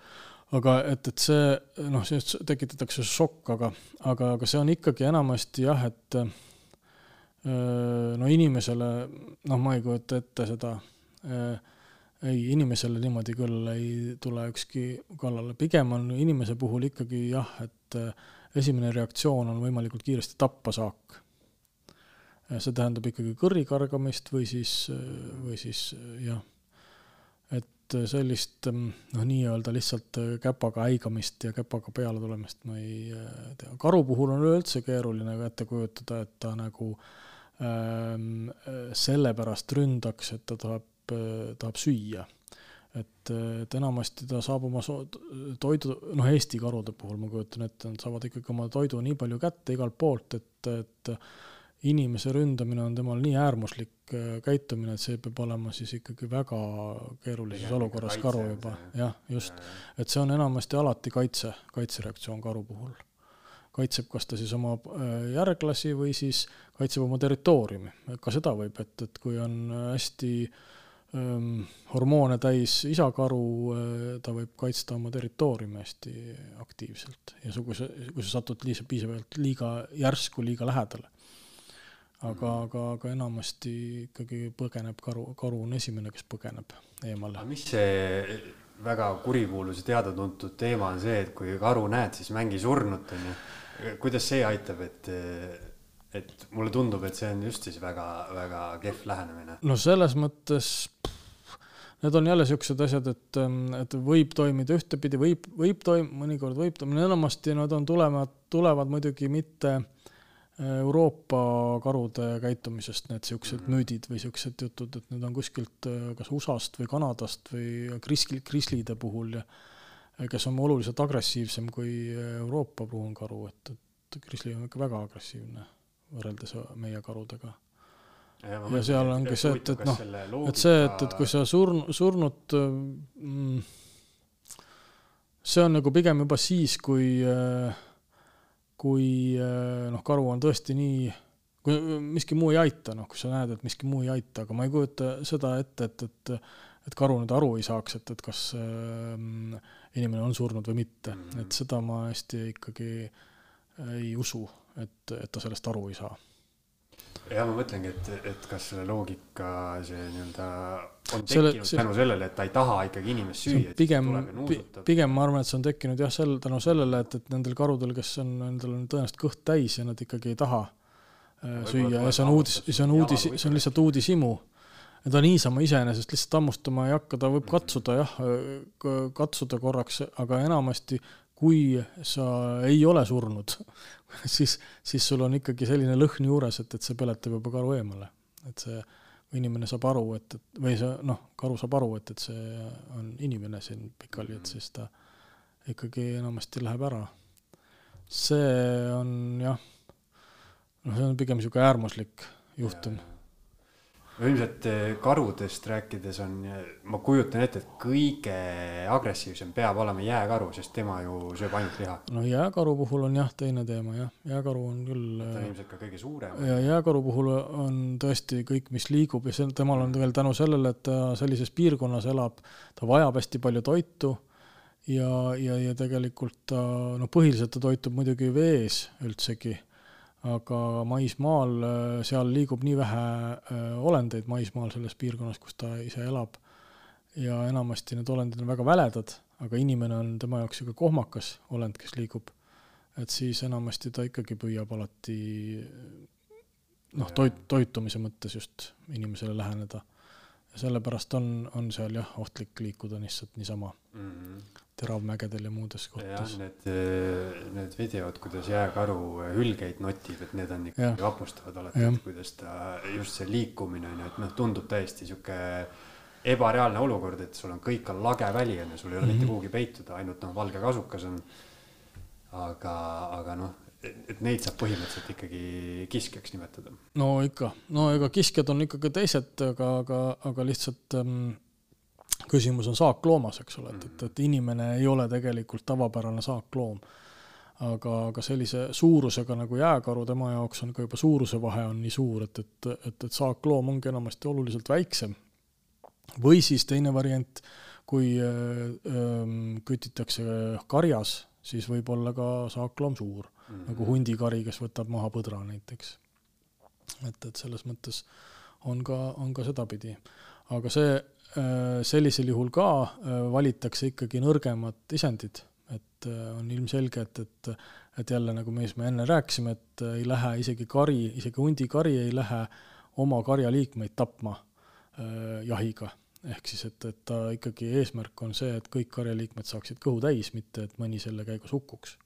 aga et, et see noh, sellest tekitatakse šokk, aga, aga, aga see on ikkagi enamasti jah, et no inimesele, noh, ma ei kujuta ette seda äh, ei, inimesele niimoodi küll ei tule ükski kallale, pigem on inimese puhul ikkagi jah, et äh, esimene reaktsioon on võimalikult kiiresti tappa saak. see tähendab ikkagi kõrri kargamist või siis, või siis äh, jah, et sellist noh, nii-öelda lihtsalt äh, käpaga häigamist ja käpaga peale tulemist ma ei äh, tea. karu puhul on üleüldse keeruline ette kujutada, et ta nagu ähm, sellepärast ründaks, et ta tahab, tahab süüa. et, et enamasti ta saab oma so- toidu, noh, Eesti karude puhul ma kujutan ette, nad saavad ikkagi oma toidu nii palju kätte igalt poolt, et, et inimese ründamine on temal nii äärmuslik käitumine, et see peab olema siis ikkagi väga keerulises Pigem olukorras karu juba jah, just. et see on enamasti alati kaitse, kaitsereaktsioon karu puhul. Kaitseb kas ta siis oma äh, järglasi või siis kaitseb oma territooriumi, ka seda võib, et, et kui on hästi ähm, hormoone täis isakaru, ta võib kaitsta oma territooriumi hästi aktiivselt ja kui sa, kui sa satud liisa-, piisavalt liiga järsku liiga lähedale. aga, aga, aga enamasti ikkagi põgeneb karu, karu on esimene, kes põgeneb eemale aga. mis see väga kurikuulus ja teada-tuntud teema on see, et kui karu näed, siis mängi surnut onju. Kuidas see aitab, et, et mulle tundub, et see on just siis väga-väga kehv lähenemine. no selles mõttes need on jälle siuksed asjad, et, et võib toimida ühtepidi, võib, võib toim-, mõnikord võib toimida, enamasti nad on tulevad, tulevad muidugi mitte Euroopa karude käitumisest, need siuksed Mhm. müüdid või siuksed jutud, et need on kuskilt äh, kas USA-st või Kanadast või kriskli, krislide puhul ja kes on oluliselt agressiivsem kui Euroopa pruunkaru, et, et krisli on ikka väga agressiivne, võrreldes meie karudega. Ja, ja seal ongi see, et, et noh, et see, et, et kui sa surn-, surnud mm, see on nagu pigem juba siis, kui, kui noh, karu on tõesti nii, kui miski muu ei aita, noh, kui sa näed, et miski muu ei aita, aga ma ei kujuta seda ette, et, et et karu nüüd aru ei saaks, et, et kas äh, inimene on surnud või mitte mm, -hmm. et seda ma hästi ikkagi ei usu, et, et ta sellest aru ei saa ja ma mõtlengi, et, et kas selle loogika see nii-öelda on selle, tekkinud see, tänu sellele, et ta ei taha ikkagi inimest süüa. pigem, pigem ma arvan, et see on tekkinud jah, sel-, tänu sellele, et, et nendel karudel, kes on, nendel on tõenäoliselt kõht täis ja nad ikkagi ei taha äh, süüa ja see on uudis, see on uudis, see on lihtsalt uudishimu. Ta niisama iseenesest lihtsalt hammustama ei hakka, ta võib katsuda jah, katsuda korraks, aga enamasti kui sa ei ole surnud, siis, siis sul on ikkagi selline lõhn juures, et, et see peletab juba karu eemale. et see, inimene saab aru, et, et või see noh, karu saab aru, et, et see on inimene siin pikali, et siis ta ikkagi enamasti läheb ära. see on jah, noh, see on pigem niisugune äärmuslik juhtum ja ilmselt eh, karudest rääkides on, ma kujutan ette, et kõige agressiivsem peab olema jääkaru, sest tema ju sööb ainult liha. no jääkaru puhul on jah, teine teema jah, jääkaru on küll. ta on äh, ilmselt ka kõige suurem. ja jääkaru puhul on tõesti kõik, mis liigub ja see, temal on veel tänu sellele, et ta sellises piirkonnas elab, ta vajab hästi palju toitu ja, ja, ja tegelikult ta, no põhiliselt ta toitub muidugi vees üldsegi aga maismaal, äh, seal liigub nii vähe äh, olendeid maismaal selles piirkonnas, kus ta ise elab. ja enamasti need olendid on väga väledad, aga inimene on tema jaoks niisugune kohmakas olend, kes liigub. et siis enamasti ta ikkagi püüab alati noh, toit, toitumise mõttes just inimesele läheneda. ja sellepärast on, on seal jah, ohtlik liikuda lihtsalt niisama mm. -hmm teravmägedel ja muudes kohtades. Need, eh, need videod, kuidas jääkaru hülgeid notib, et need on ikkagi vapustavad alati, et kuidas ta, just see liikumine on ju, et noh, tundub täiesti sihuke ebareaalne olukord, et sul on kõik on lage väli on ju, sul ei ole mm -hmm. mitte mhm. kuhugi peituda, ainult noh, valge kasukas on. aga, aga noh, et neid saab põhimõtteliselt ikkagi kiskjaks nimetada. no ikka, no ega kiskjad on ikkagi teised, aga, aga, aga lihtsalt ähm, küsimus on saakloomas, eks ole, et, et, et inimene ei ole tegelikult tavapärane saakloom. aga, aga sellise suurusega nagu jääkaru, tema jaoks on ka juba suuruse vahe on nii suur, et, et, et, et saakloom ongi enamasti oluliselt väiksem. või siis teine variant, kui äh, kütitakse karjas, siis võib olla ka saakloom suur mm, -hmm. nagu hundikari, kes võtab maha põdra näiteks. et, et selles mõttes on ka, on ka sedapidi. aga see sellisel juhul ka äh, valitakse ikkagi nõrgemad isendid, et äh, on ilmselge, et, et et jälle, nagu me, me enne rääkisime, et ei lähe isegi kari, isegi hundikari ei lähe oma karjaliikmeid tapma äh, jahiga. ehk siis, et, et ta ikkagi eesmärk on see, et kõik karjaliikmed saaksid kõhu täis, mitte et mõni selle käigus hukkuks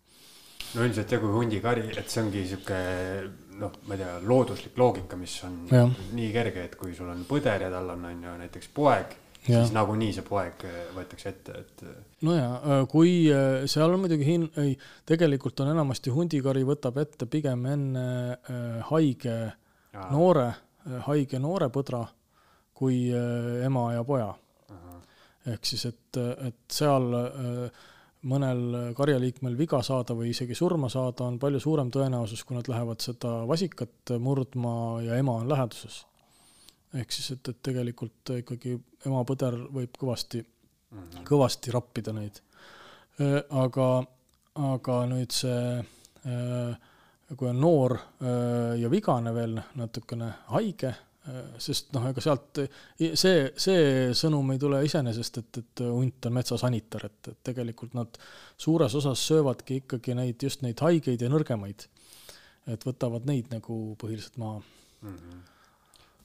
no üldiselt jah, kui hundikari, et see ongi sihuke noh, ma ei tea, looduslik loogika, mis on ja. nii kerge, et kui sul on põder ja tal on, on ju näiteks poeg, siis nagunii see poeg äh, võetakse ette, et. Äh, no ja, äh, kui seal on muidugi hin-, ei, tegelikult on enamasti hundikari võtab ette pigem enne haige ja. noore haige noore põdra kui ema ja poja. ehk siis, et, et seal äh, mõnel karjaliikmel viga saada või isegi surma saada on palju suurem tõenäosus, kui nad lähevad seda vasikat murdma ja ema on läheduses ehk siis, et, et tegelikult ikkagi ema põder võib kõvasti mm, -hmm. kõvasti rappida neid. aga, aga nüüd see, kui on noor ja vigane veel natukene haige, sest noh, ega sealt see, see sõnum ei tule iseenesest, et, et hunt on metsasanitar, et, et tegelikult nad suures osas söövadki ikkagi neid, just neid haigeid ja nõrgemaid. et võtavad neid nagu põhiliselt maha mm. -hmm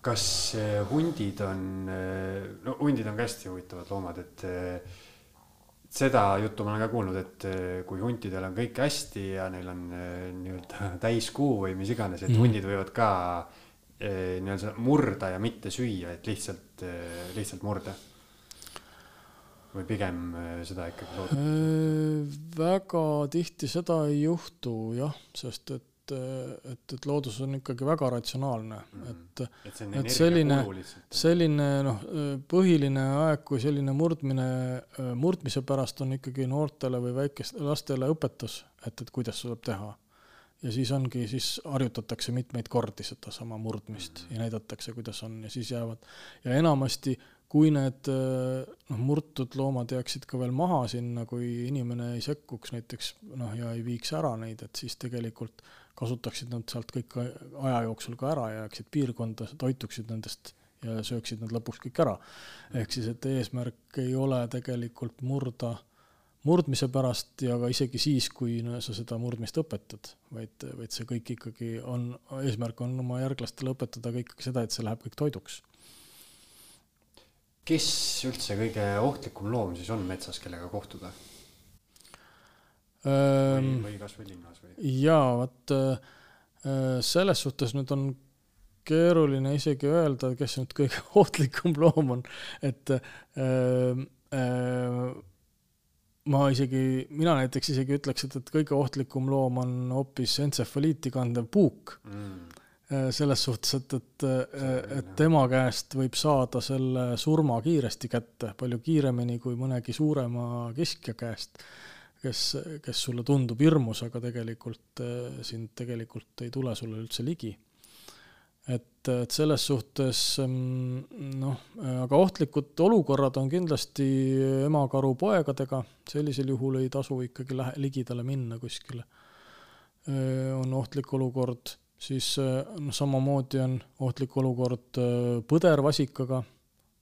kas eh, hundid on, eh, no hundid on ka hästi huvitavad loomad, et eh, seda juttu ma olen ka kuulnud, et kui huntidel on kõik hästi ja neil on nii-öelda täiskuu või mis iganes, et mm hundid võivad ka nii-öelda murda ja mitte süüa, et lihtsalt, lihtsalt murda. või pigem seda ikkagi loodud? väga tihti seda ei juhtu jah, sest et et, et, loodus on ikkagi väga ratsionaalne mm, -hmm. et, et, et selline, selline noh, põhiline aeg, kui selline murdmine, murdmise pärast on ikkagi noortele või väikestele lastele õpetus, et, et kuidas tuleb teha. Ja siis ongi, siis harjutatakse mitmeid kordi sedasama murdmist mm -hmm. ja näidatakse, kuidas on ja siis jäävad ja enamasti kui need noh, murtud loomad jääksid ka veel maha sinna, kui inimene ei sekkuks näiteks noh, ja ei viiks ära neid, et siis tegelikult kasutaksid nad sealt kõik aja jooksul ka ära ja jääksid piirkonda, toituksid nendest ja sööksid nad lõpuks kõik ära. ehk siis, et eesmärk ei ole tegelikult murda murdmise pärast ja ka isegi siis, kui no, sa seda murdmist õpetad, vaid, vaid see kõik ikkagi on, eesmärk on oma järglastele õpetada ka ikkagi seda, et see läheb kõik toiduks kes üldse kõige ohtlikum loom siis on metsas, kellega kohtuda? või, või kasvõi linnas või? jaa, vot selles suhtes nüüd on keeruline isegi öelda, kes nüüd kõige ohtlikum loom on, et äh, äh, ma isegi, mina näiteks isegi ütleks, et, et kõige ohtlikum loom on hoopis entsefaliiti kandev puuk. Mm. Äh, selles suhtes, et, et, äh, et tema käest võib saada selle surma kiiresti kätte, palju kiiremini kui mõnegi suurema kiskja käest, kes, kes sulle tundub hirmus, aga tegelikult äh, sind tegelikult ei tule sulle üldse ligi. Et, et selles suhtes mm, noh, aga ohtlikud olukorrad on kindlasti emakaru poegadega, sellisel juhul ei tasu ikkagi lähe, ligidale minna kuskile. on ohtlik olukord siis noh, samamoodi on ohtlik olukord põdervasikaga,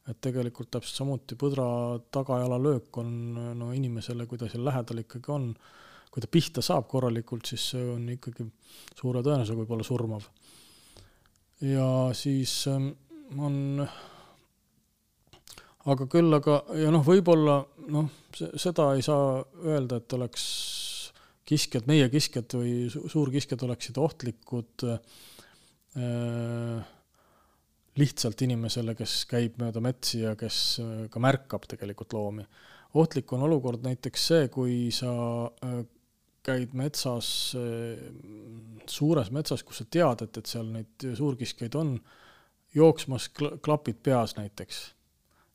et tegelikult täpselt samuti põdra tagajalalöök on no inimesele, kui ta seal lähedal ikkagi on, kui ta pihta saab korralikult, siis see on ikkagi suure tõenäosusega võib olla surmav. Ja siis eh, on aga küll, aga ja noh, võib-olla noh, seda ei saa öelda, et oleks kiskjad, meie kiskjad või suurkiskjad oleksid ohtlikud äh, lihtsalt inimesele, kes käib mööda metsi ja kes äh, ka märkab tegelikult loomi. ohtlik on olukord näiteks see, kui sa äh, käid metsas äh,, suures metsas, kus sa tead, et, et seal neid suurkiskjaid on, jooksmas kl klapid peas näiteks.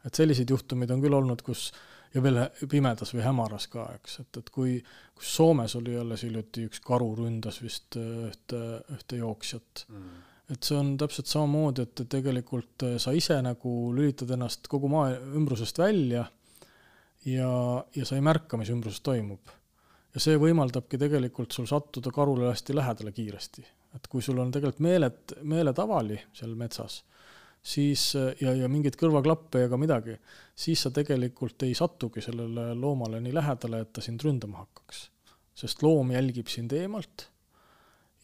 et selliseid juhtumeid on küll olnud, kus ja veel pimedas või hämaras ka, eks, et, et kui, kus Soomes oli alles hiljuti üks karu ründas vist äh, ühte, ühte jooksjat mm. et see on täpselt samamoodi, et tegelikult äh, sa ise nagu lülitad ennast kogu maa ümbrusest välja ja, ja sa ei märka, mis ümbruses toimub. Ja see võimaldabki tegelikult sul sattuda karule hästi lähedale kiiresti. et kui sul on tegelikult meeled, meeletavali seal metsas siis ja, ja mingeid kõrvaklappe ega midagi, siis sa tegelikult ei satugi sellele loomale nii lähedale, et ta sind ründama hakkaks. sest loom jälgib sind eemalt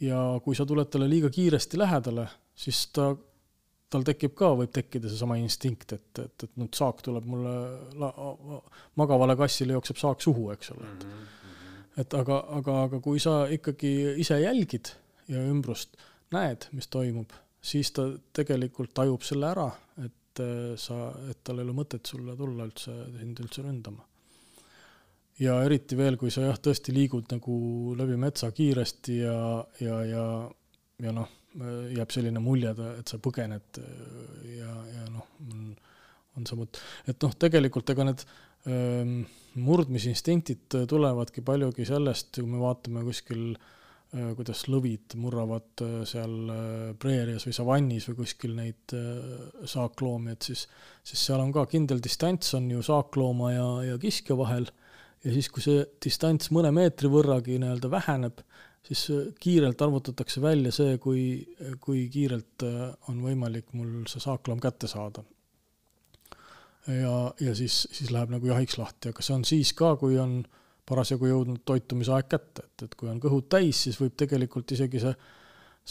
ja kui sa tuled talle liiga kiiresti lähedale, siis ta, tal tekib ka, võib tekkida seesama instinkt, et, et, et nüüd saak tuleb mulle, magavale kassile jookseb saak suhu, eks ole, mm -hmm. Et aga, aga, aga kui sa ikkagi ise jälgid ja ümbrust näed, mis toimub siis ta tegelikult tajub selle ära, et äh, sa, et tal ei ole mõtet sulle tulla üldse, sind üldse ründama. ja eriti veel, kui sa jah, tõesti liigud nagu läbi metsa kiiresti ja, ja, ja, ja noh, jääb selline mulje, et sa põgened ja, ja noh, on, on samuti, et noh, tegelikult ega need murdmisinstinktid tulevadki paljugi sellest, kui me vaatame kuskil kuidas lõvid murravad seal preerias või savannis või kuskil neid saakloomi, et siis, siis seal on ka kindel distants on ju saaklooma ja, ja kiskja vahel ja siis, kui see distants mõne meetri võrragi nii-öelda väheneb, siis kiirelt arvutatakse välja see, kui, kui kiirelt on võimalik mul see saakloom kätte saada. Ja, ja siis, siis läheb nagu jahiks lahti, aga see on siis ka, kui on parasjagu jõudnud toitumisaeg kätte, et, et kui on kõhud täis, siis võib tegelikult isegi see,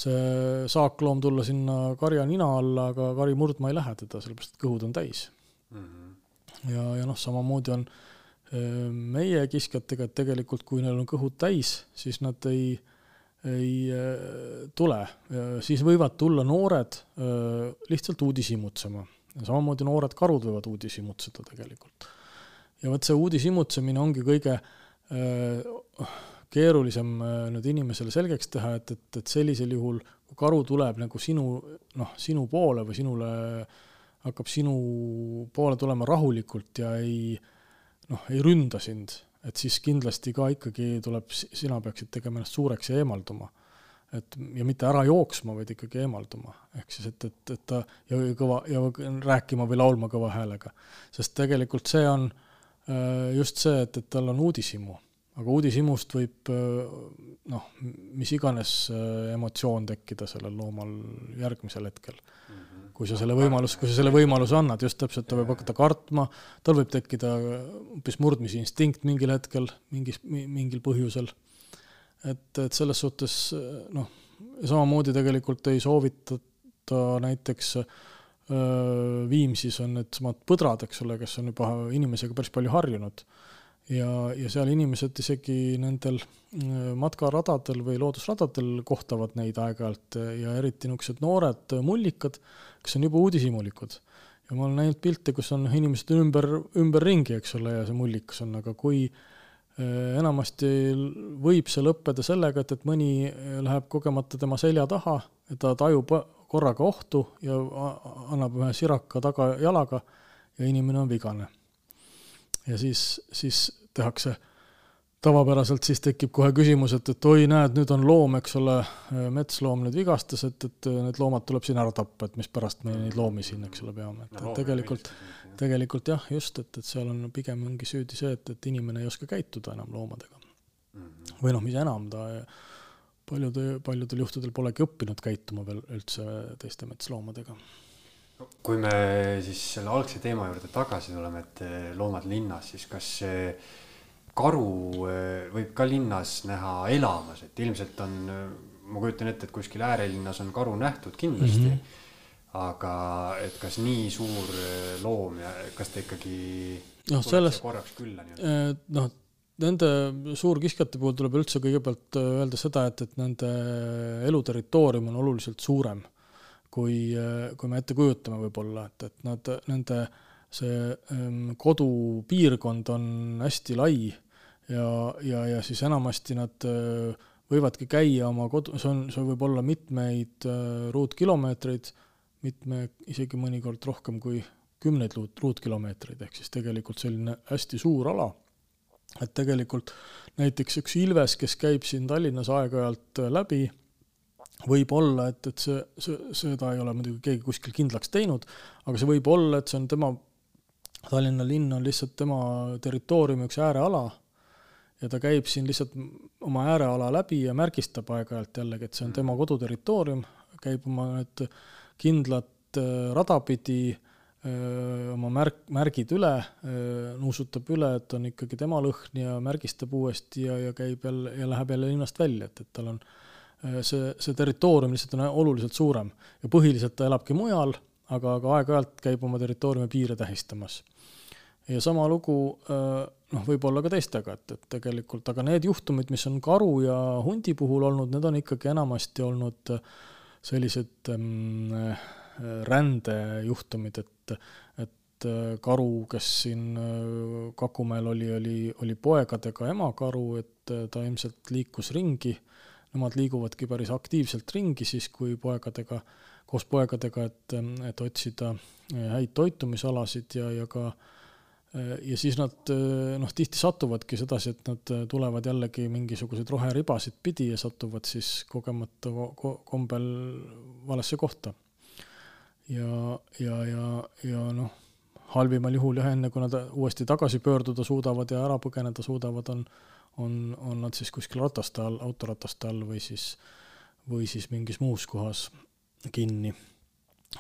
see saakloom tulla sinna karja nina alla, aga kari murdma ei lähe teda, sellepärast et kõhud on täis mm. -hmm. ja, ja noh, samamoodi on meie kiskjatega, et tegelikult kui neil on kõhud täis, siis nad ei, ei tule, siis võivad tulla noored lihtsalt uudishimutsema. Samamoodi noored karud võivad uudishimutseda tegelikult. ja vot see uudishimutsemine ongi kõige äh, Äh, keerulisem nüüd inimesele selgeks teha, et, et, et sellisel juhul, kui karu tuleb nagu sinu, noh, sinu poole või sinule, hakkab sinu poole tulema rahulikult ja ei noh, ei ründa sind, et siis kindlasti ka ikkagi tuleb, sina peaksid tegema ennast suureks ja eemalduma et ja mitte ära jooksma, vaid ikkagi eemalduma. ehk siis, et, et, et ta ja kõva ja rääkima või laulma kõva häälega. sest tegelikult see on äh, just see, et, et tal on uudishimu. aga uudishimust võib äh, noh, mis iganes äh, emotsioon tekkida sellel loomal järgmisel hetkel. Mhm. kui sa selle võimalus, kui sa selle võimaluse annad, just täpselt, ta võib hakata kartma, tal võib tekkida hoopis murdmise instinkt mingil hetkel, mingis, mingil põhjusel et, et selles suhtes noh, samamoodi tegelikult ei soovitata näiteks Viimsis on needsamad põdrad, eks ole, kes on juba inimesega päris palju harjunud. ja, ja seal inimesed isegi nendel matkaradadel või loodusradadel kohtavad neid aeg-ajalt ja eriti niisugused noored mullikad, kes on juba uudishimulikud. ja ma olen näinud pilte, kus on inimesed ümber, ümberringi, eks ole, ja see mullikas on, aga kui äh, enamasti võib see lõppeda sellega, et, et mõni läheb kogemata tema selja taha ta tajub korraga ohtu ja annab ühe siraka tagajalaga ja inimene on vigane. ja siis, siis tehakse tavapäraselt siis tekib kohe küsimus, et, et oi, näed, nüüd on loom, eks ole, metsloom nüüd vigastas, et, et need loomad tuleb siin ära tappa, et mispärast me neid loomi siin, eks ole, peame, et, et tegelikult, tegelikult jah, just, et, et seal on pigem ongi süüdi see, et, et inimene ei oska käituda enam loomadega. -hmm. või noh, mis enam, ta paljude, paljudel juhtudel polegi õppinud käituma veel üldse teiste metsloomadega kui me siis selle algse teema juurde tagasi tuleme, et loomad linnas, siis kas see karu eh, võib ka linnas näha elamas, et ilmselt on, ma kujutan ette, et kuskil äärelinnas on karu nähtud kindlasti mm. -hmm. aga et kas nii suur eh, loom ja kas ta ikkagi noh, selles korraks külla nii-öelda? noh, nende suurkiskjate puhul tuleb üldse kõigepealt eh, öelda seda, et, et nende eluterritoorium on oluliselt suurem kui, kui me ette kujutame võib-olla, et, et nad, nende see ähm, kodupiirkond on hästi lai ja, ja, ja siis enamasti nad äh, võivadki käia oma kodu, see on, see võib olla mitmeid äh, ruutkilomeetreid, mitme, isegi mõnikord rohkem kui kümneid ruut, ruutkilomeetreid, ehk siis tegelikult selline hästi suur ala. et tegelikult näiteks üks ilves, kes käib siin Tallinnas aeg-ajalt äh, läbi, võib olla, et, et see, see, seda ei ole muidugi keegi kuskil kindlaks teinud, aga see võib olla, et see on tema Tallinna linn on lihtsalt tema territooriumi üks ääreala ja ta käib siin lihtsalt oma ääreala läbi ja märgistab aeg-ajalt jällegi, et see on mm. tema koduterritoorium, käib oma need kindlat äh, rada pidi, äh, oma märk, märgid üle, äh, nuusutab üle, et on ikkagi tema lõhn ja märgistab uuesti ja, ja käib jälle ja läheb jälle linnast välja, et, et tal on see, see territoorium lihtsalt on oluliselt suurem ja põhiliselt ta elabki mujal, aga, aga aeg-ajalt käib oma territooriumi piire tähistamas ja sama lugu äh, noh, võib-olla ka teistega, et, et tegelikult, aga need juhtumid, mis on karu ja hundi puhul olnud, need on ikkagi enamasti olnud sellised ähm, rändejuhtumid, et, et äh, karu, kes siin äh, Kakumäel oli, oli, oli poegadega emakaru, et ta ilmselt liikus ringi, nemad liiguvadki päris aktiivselt ringi siis, kui poegadega, koos poegadega, et, et otsida häid toitumisalasid ja, ja ka äh, Äh, ja siis nad äh, noh, tihti satuvadki sedasi, et nad äh, tulevad jällegi mingisuguseid roheribasid pidi ja satuvad siis kogemata kombel valesse kohta. ja, ja, ja, ja noh, halvimal juhul jah, enne kui nad uuesti tagasi pöörduda suudavad ja ära põgeneda suudavad, on, on, on nad siis kuskil rataste all, autorataste all või siis, või siis mingis muus kohas kinni.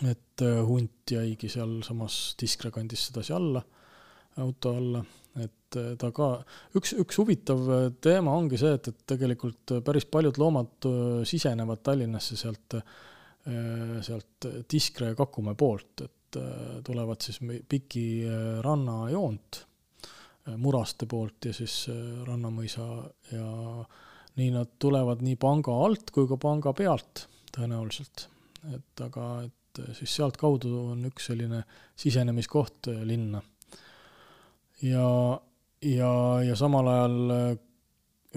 et hunt jäigi sealsamas Tiskre kandis sedasi alla auto alla, et äh, ta ka, üks, üks huvitav äh, teema ongi see, et, et tegelikult päris paljud loomad äh, sisenevad Tallinnasse sealt, sealt Tiskre ja Kakumäe poolt, et tulevad siis piki rannajoont Muraste poolt ja siis Rannamõisa ja nii nad tulevad nii panga alt kui ka panga pealt tõenäoliselt. et aga, et siis sealtkaudu on üks selline sisenemiskoht linna ja, ja, ja samal ajal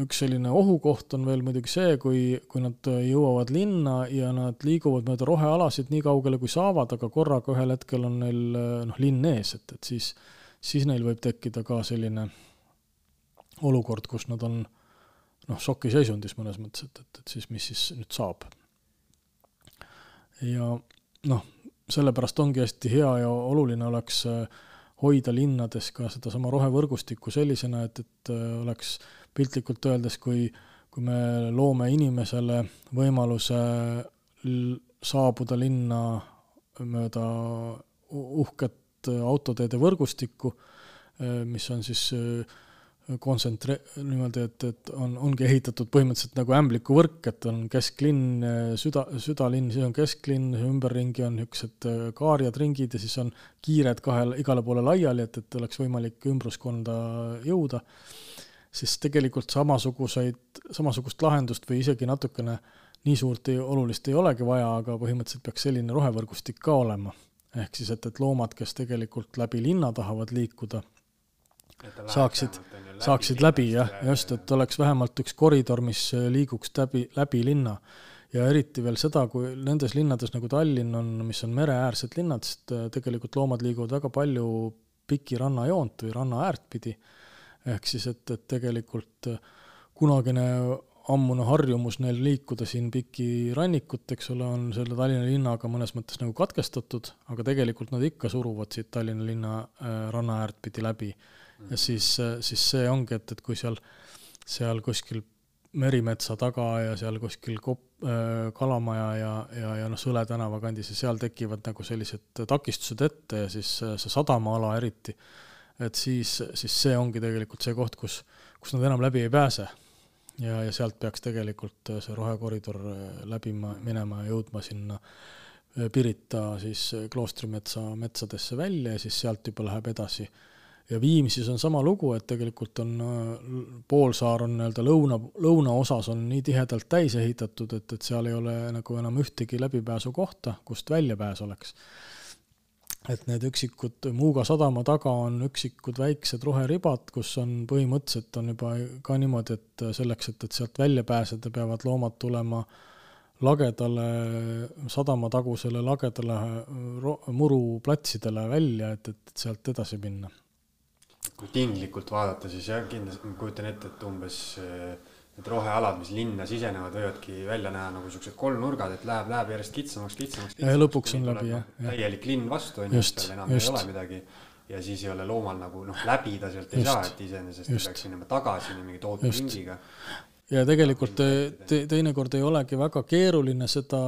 üks selline ohukoht on veel muidugi see, kui, kui nad jõuavad linna ja nad liiguvad mööda rohealasid nii kaugele, kui saavad, aga korraga ühel hetkel on neil noh, linn ees, et, et siis, siis neil võib tekkida ka selline olukord, kus nad on noh, šokiseisundis mõnes mõttes, et, et, et siis mis siis nüüd saab. ja noh, sellepärast ongi hästi hea ja oluline oleks hoida linnades ka sedasama rohevõrgustikku sellisena, et, et oleks piltlikult öeldes, kui, kui me loome inimesele võimaluse saabuda linna mööda uhket autoteede võrgustikku, mis on siis kontsentre-, niimoodi, et, et on, ongi ehitatud põhimõtteliselt nagu ämblikuvõrk, et on kesklinn, süda, südalinn, siis on kesklinn, ümberringi on niisugused kaarjad, ringid ja siis on kiired kahe, igale poole laiali, et, et oleks võimalik ümbruskonda jõuda siis tegelikult samasuguseid, samasugust lahendust või isegi natukene nii suurt ei, olulist ei olegi vaja, aga põhimõtteliselt peaks selline rohevõrgustik ka olema. ehk siis, et, et loomad, kes tegelikult läbi linna tahavad liikuda, saaksid, saaksid läbi jah, just, et oleks vähemalt üks koridor, mis liiguks läbi, läbi linna. ja eriti veel seda, kui nendes linnades nagu Tallinn on, mis on mereäärsed linnad, sest tegelikult loomad liiguvad väga palju piki rannajoont või ranna äärt pidi ehk siis, et, et tegelikult äh, kunagine ammune harjumus neil liikuda siin pikki rannikut, eks ole, on selle Tallinna linnaga mõnes mõttes nagu katkestatud, aga tegelikult nad ikka suruvad siit Tallinna linna äh, ranna äärt pidi läbi. Ja siis, äh, siis see ongi, et, et kui seal, seal kuskil Merimetsa taga ja seal kuskil Kop- äh,, Kalamaja ja, ja, ja noh, Sõle tänava kandis ja seal tekivad nagu sellised takistused ette ja siis see sadamaala eriti äh, et siis, siis see ongi tegelikult see koht, kus, kus nad enam läbi ei pääse. ja, ja sealt peaks tegelikult see rohekoridor äh, läbima, minema ja jõudma sinna äh, Pirita siis äh, kloostrimetsa metsadesse välja ja siis sealt juba läheb edasi. Ja Viimsis on sama lugu, et tegelikult on poolsaar on nii-öelda lõuna, lõunaosas on nii tihedalt täis ehitatud, et, et seal ei ole nagu enam ühtegi läbipääsukohta, kust väljapääs oleks et need üksikud, Muuga sadama taga on üksikud väiksed roheribad, kus on põhimõtteliselt on juba ka niimoodi, et selleks, et, et sealt välja pääseda, peavad loomad tulema lagedale, sadamatagusele lagedale muruplatsidele välja, et, et sealt edasi minna. Kui tinglikult vaadata, siis jah, kindlasti ma kujutan ette, et umbes need rohealad, mis linna sisenevad, võivadki välja näha nagu siuksed kolmnurgad, et läheb, läheb järjest kitsamaks, kitsamaks, kitsamaks. ja lõpuks on läbi jah. täielik linn vastu on ju, seal enam just. ei ole midagi. ja siis ei ole loomal nagu noh, läbida sealt ei just. saa, et iseenesest peaks minema tagasi mingi tohutu ringiga ja tegelikult te, teinekord ei olegi väga keeruline seda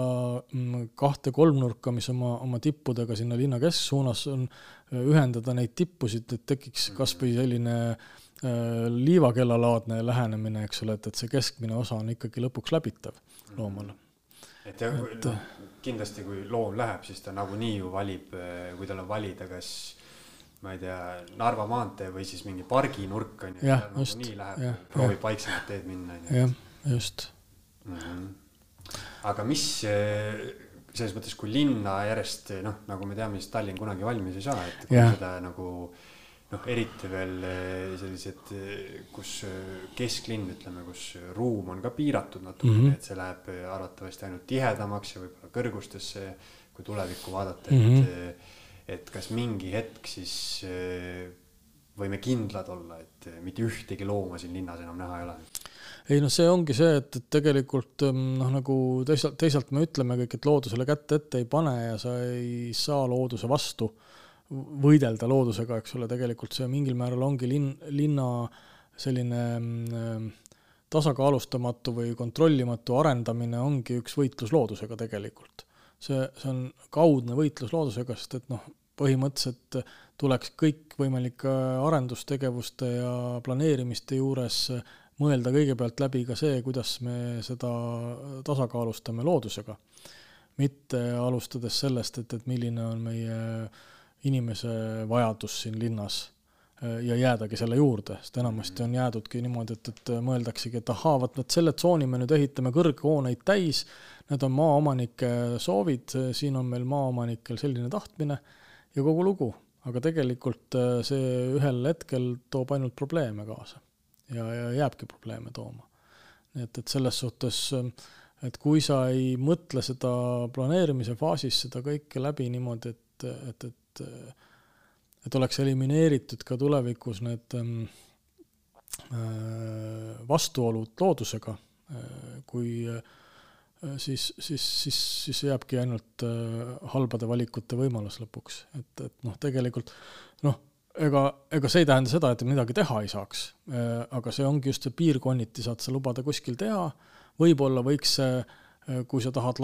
mm, kahte kolmnurka, mis oma, oma tippudega sinna linna kesksuunas on, ühendada neid tippusid, et tekiks kasvõi selline äh, Äh, liivakellalaadne lähenemine, eks ole, et, et see keskmine osa on ikkagi lõpuks läbitav loomale. et jah, kindlasti kui loom läheb, siis ta nagunii ju valib, kui tal on valida, kas ma ei tea, Narva maantee või siis mingi parginurk on ju, nagunii läheb, proovib vaiksemat teed minna. jah, just mm. -hmm. aga mis äh, selles mõttes, kui linna järjest noh, nagu me teame, siis Tallinn kunagi valmis ei saa, et kui ja. seda nagu noh, eriti veel eh, sellised, eh, kus eh, kesklinn, ütleme, kus ruum on ka piiratud natukene mm, -hmm. et see läheb arvatavasti ainult tihedamaks ja võib-olla kõrgustesse, kui tulevikku vaadata mm, -hmm. et, mhm. Et kas mingi hetk siis võime kindlad olla, et mitte ühtegi looma siin linnas enam näha ei ole? ei noh, see ongi see, et, et tegelikult noh, nagu teisalt, teisalt me ütleme kõik, et loodusele kätt ette ei pane ja sa ei saa looduse vastu võidelda loodusega, eks ole, tegelikult see mingil määral ongi linn, linna selline mm, tasakaalustamatu või kontrollimatu arendamine ongi üks võitlus loodusega tegelikult. see, see on kaudne võitlus loodusega, sest et noh, põhimõtteliselt tuleks kõikvõimalike arendustegevuste ja planeerimiste juures mõelda kõigepealt läbi ka see, kuidas me seda tasakaalustame loodusega. mitte alustades sellest, et, et milline on meie inimese vajadus siin linnas äh, ja jäädagi selle juurde, sest enamasti on jäädudki niimoodi, et, et mõeldaksegi, et ahaa, vot vot selle tsooni me nüüd ehitame kõrghooneid täis, need on maaomanike soovid, siin on meil maaomanikel selline tahtmine ja kogu lugu. aga tegelikult äh, see ühel hetkel toob ainult probleeme kaasa. ja, ja jääbki probleeme tooma. nii et, et selles suhtes, et kui sa ei mõtle seda planeerimise faasis seda kõike läbi niimoodi, et, et, et et oleks elimineeritud ka tulevikus need ähm, vastuolud loodusega, kui siis, siis, siis, siis jääbki ainult halbade valikute võimalus lõpuks, et, et noh, tegelikult noh, ega, ega see ei tähenda seda, et midagi teha ei saaks. Äh, aga see ongi just see piirkonniti saad sa lubada kuskil teha, võib-olla võiks see, äh, kui sa tahad,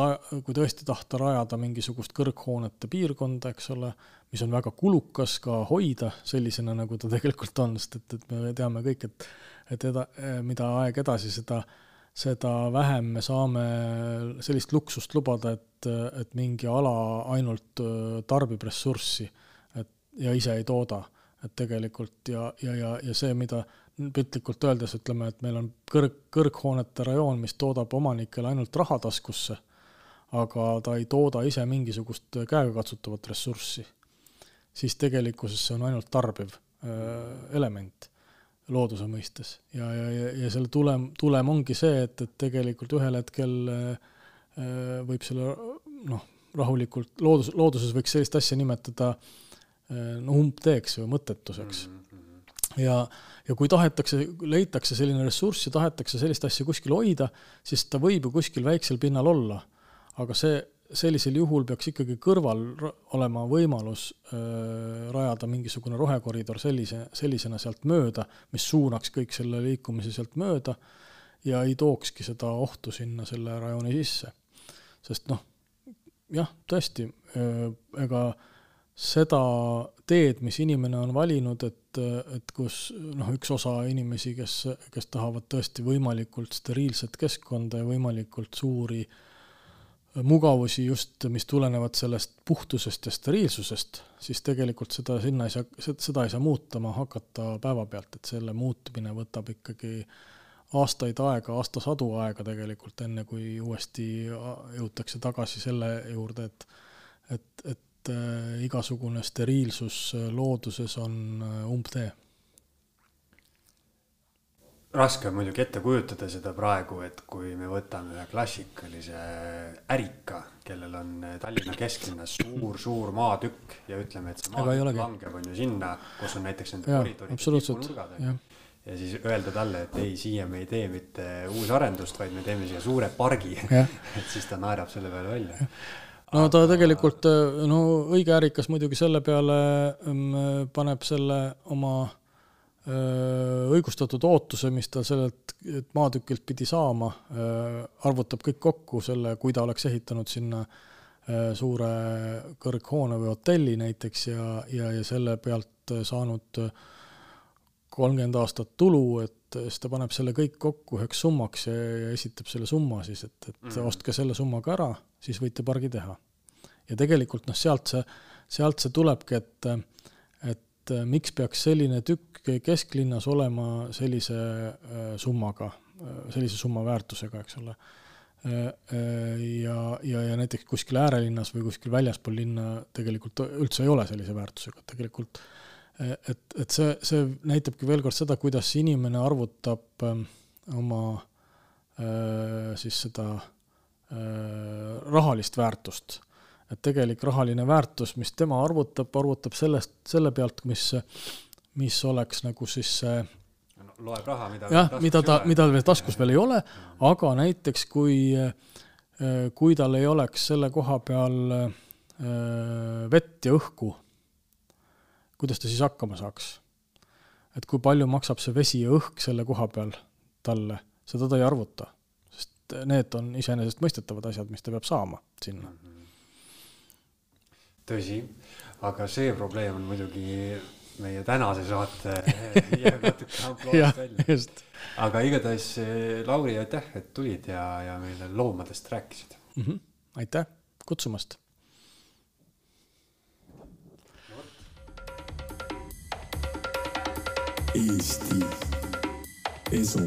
kui tõesti tahta rajada mingisugust kõrghoonete piirkonda, eks ole, mis on väga kulukas ka hoida sellisena, nagu ta tegelikult on, sest et, et me teame kõik, et et eda-, äh, mida aeg edasi, seda, seda vähem me saame sellist luksust lubada, et, et mingi ala ainult tarbib ressurssi, et ja ise ei tooda. Et tegelikult ja, ja, ja, ja see, mida piltlikult öeldes ütleme, et meil on kõrg, kõrghoonete rajoon, mis toodab omanikele ainult raha taskusse, aga ta ei tooda ise mingisugust käegakatsutavat ressurssi, siis tegelikkuses see on ainult tarbiv element looduse mõistes. ja, ja, ja, ja selle tulem, tulem ongi see, et, et tegelikult ühel hetkel äh, võib selle noh, rahulikult, loodus, looduses võiks sellist asja nimetada äh, no umbteeks või mõttetuseks mm. -hmm. ja, ja kui tahetakse, leitakse selline ressurss ja tahetakse sellist asja kuskil hoida, siis ta võib ju kuskil väiksel pinnal olla. aga see, sellisel juhul peaks ikkagi kõrval olema võimalus äh, rajada mingisugune rohekoridor sellise, sellisena sealt mööda, mis suunaks kõik selle liikumise sealt mööda ja ei tookski seda ohtu sinna selle rajooni sisse. sest noh, jah, tõesti äh,, ega äh, seda teed, mis inimene on valinud, et, et kus noh, üks osa inimesi, kes, kes tahavad tõesti võimalikult steriilset keskkonda ja võimalikult suuri mugavusi just, mis tulenevad sellest puhtusest ja steriilsusest, siis tegelikult seda sinna ei saa, seda ei saa muutama hakata päevapealt, et selle muutmine võtab ikkagi aastaid aega, aastasadu aega tegelikult, enne kui uuesti jõutakse tagasi selle juurde, et et, et äh, igasugune steriilsus looduses on äh, umbtee. Raske on muidugi ette kujutada seda praegu, et kui me võtame ühe klassikalise ärika, kellel on Tallinna kesklinnas suur-suur maatükk ja ütleme, et see maatükk langeb on ju sinna, kus on näiteks nende koridorid, nurgad on ju. Ja siis öelda talle, et ei, siia me ei tee mitte uusarendust, vaid me teeme siia suure pargi. Et siis ta naerab selle peale välja. No ta tegelikult, no õige ärikas muidugi selle peale mm, paneb selle oma õigustatud ootuse, mis ta sellelt maatükilt pidi saama, arvutab kõik kokku selle, kui ta oleks ehitanud sinna suure kõrghoone või hotelli näiteks ja, ja, ja selle pealt saanud kolmkümmend aastat tulu, et siis ta paneb selle kõik kokku üheks summaks ja, ja esitab selle summa siis, et, et mm -hmm. ostke selle summaga ära, siis võite pargi teha ja tegelikult noh, sealt see, sealt see tulebki, et, et äh, miks peaks selline tükk kesklinnas olema sellise äh, summaga, äh, sellise summa väärtusega, eks ole. ja, ja, ja näiteks kuskil äärelinnas või kuskil väljaspool linna tegelikult üldse ei ole sellise väärtusega, tegelikult et, et see, see näitabki veel kord seda, kuidas inimene arvutab oma siis seda rahalist väärtust et tegelik rahaline väärtus, mis tema arvutab, arvutab sellest, selle pealt, mis, mis oleks nagu siis see no, loeb raha, mida jah, mida ta, mida veel taskus veel ei ole, aga näiteks kui, kui tal ei oleks selle koha peal vett ja õhku, kuidas ta siis hakkama saaks? et kui palju maksab see vesi ja õhk selle koha peal talle, seda ta ei arvuta, sest need on iseenesestmõistetavad asjad, mis ta peab saama sinna mm. -hmm tõsi, aga see probleem on muidugi meie tänase saate jääb natuke ampluaast välja. aga igatahes Lauri, aitäh, et tulid ja, ja meile loomadest rääkisid mm. -hmm. aitäh kutsumast. Eesti Esu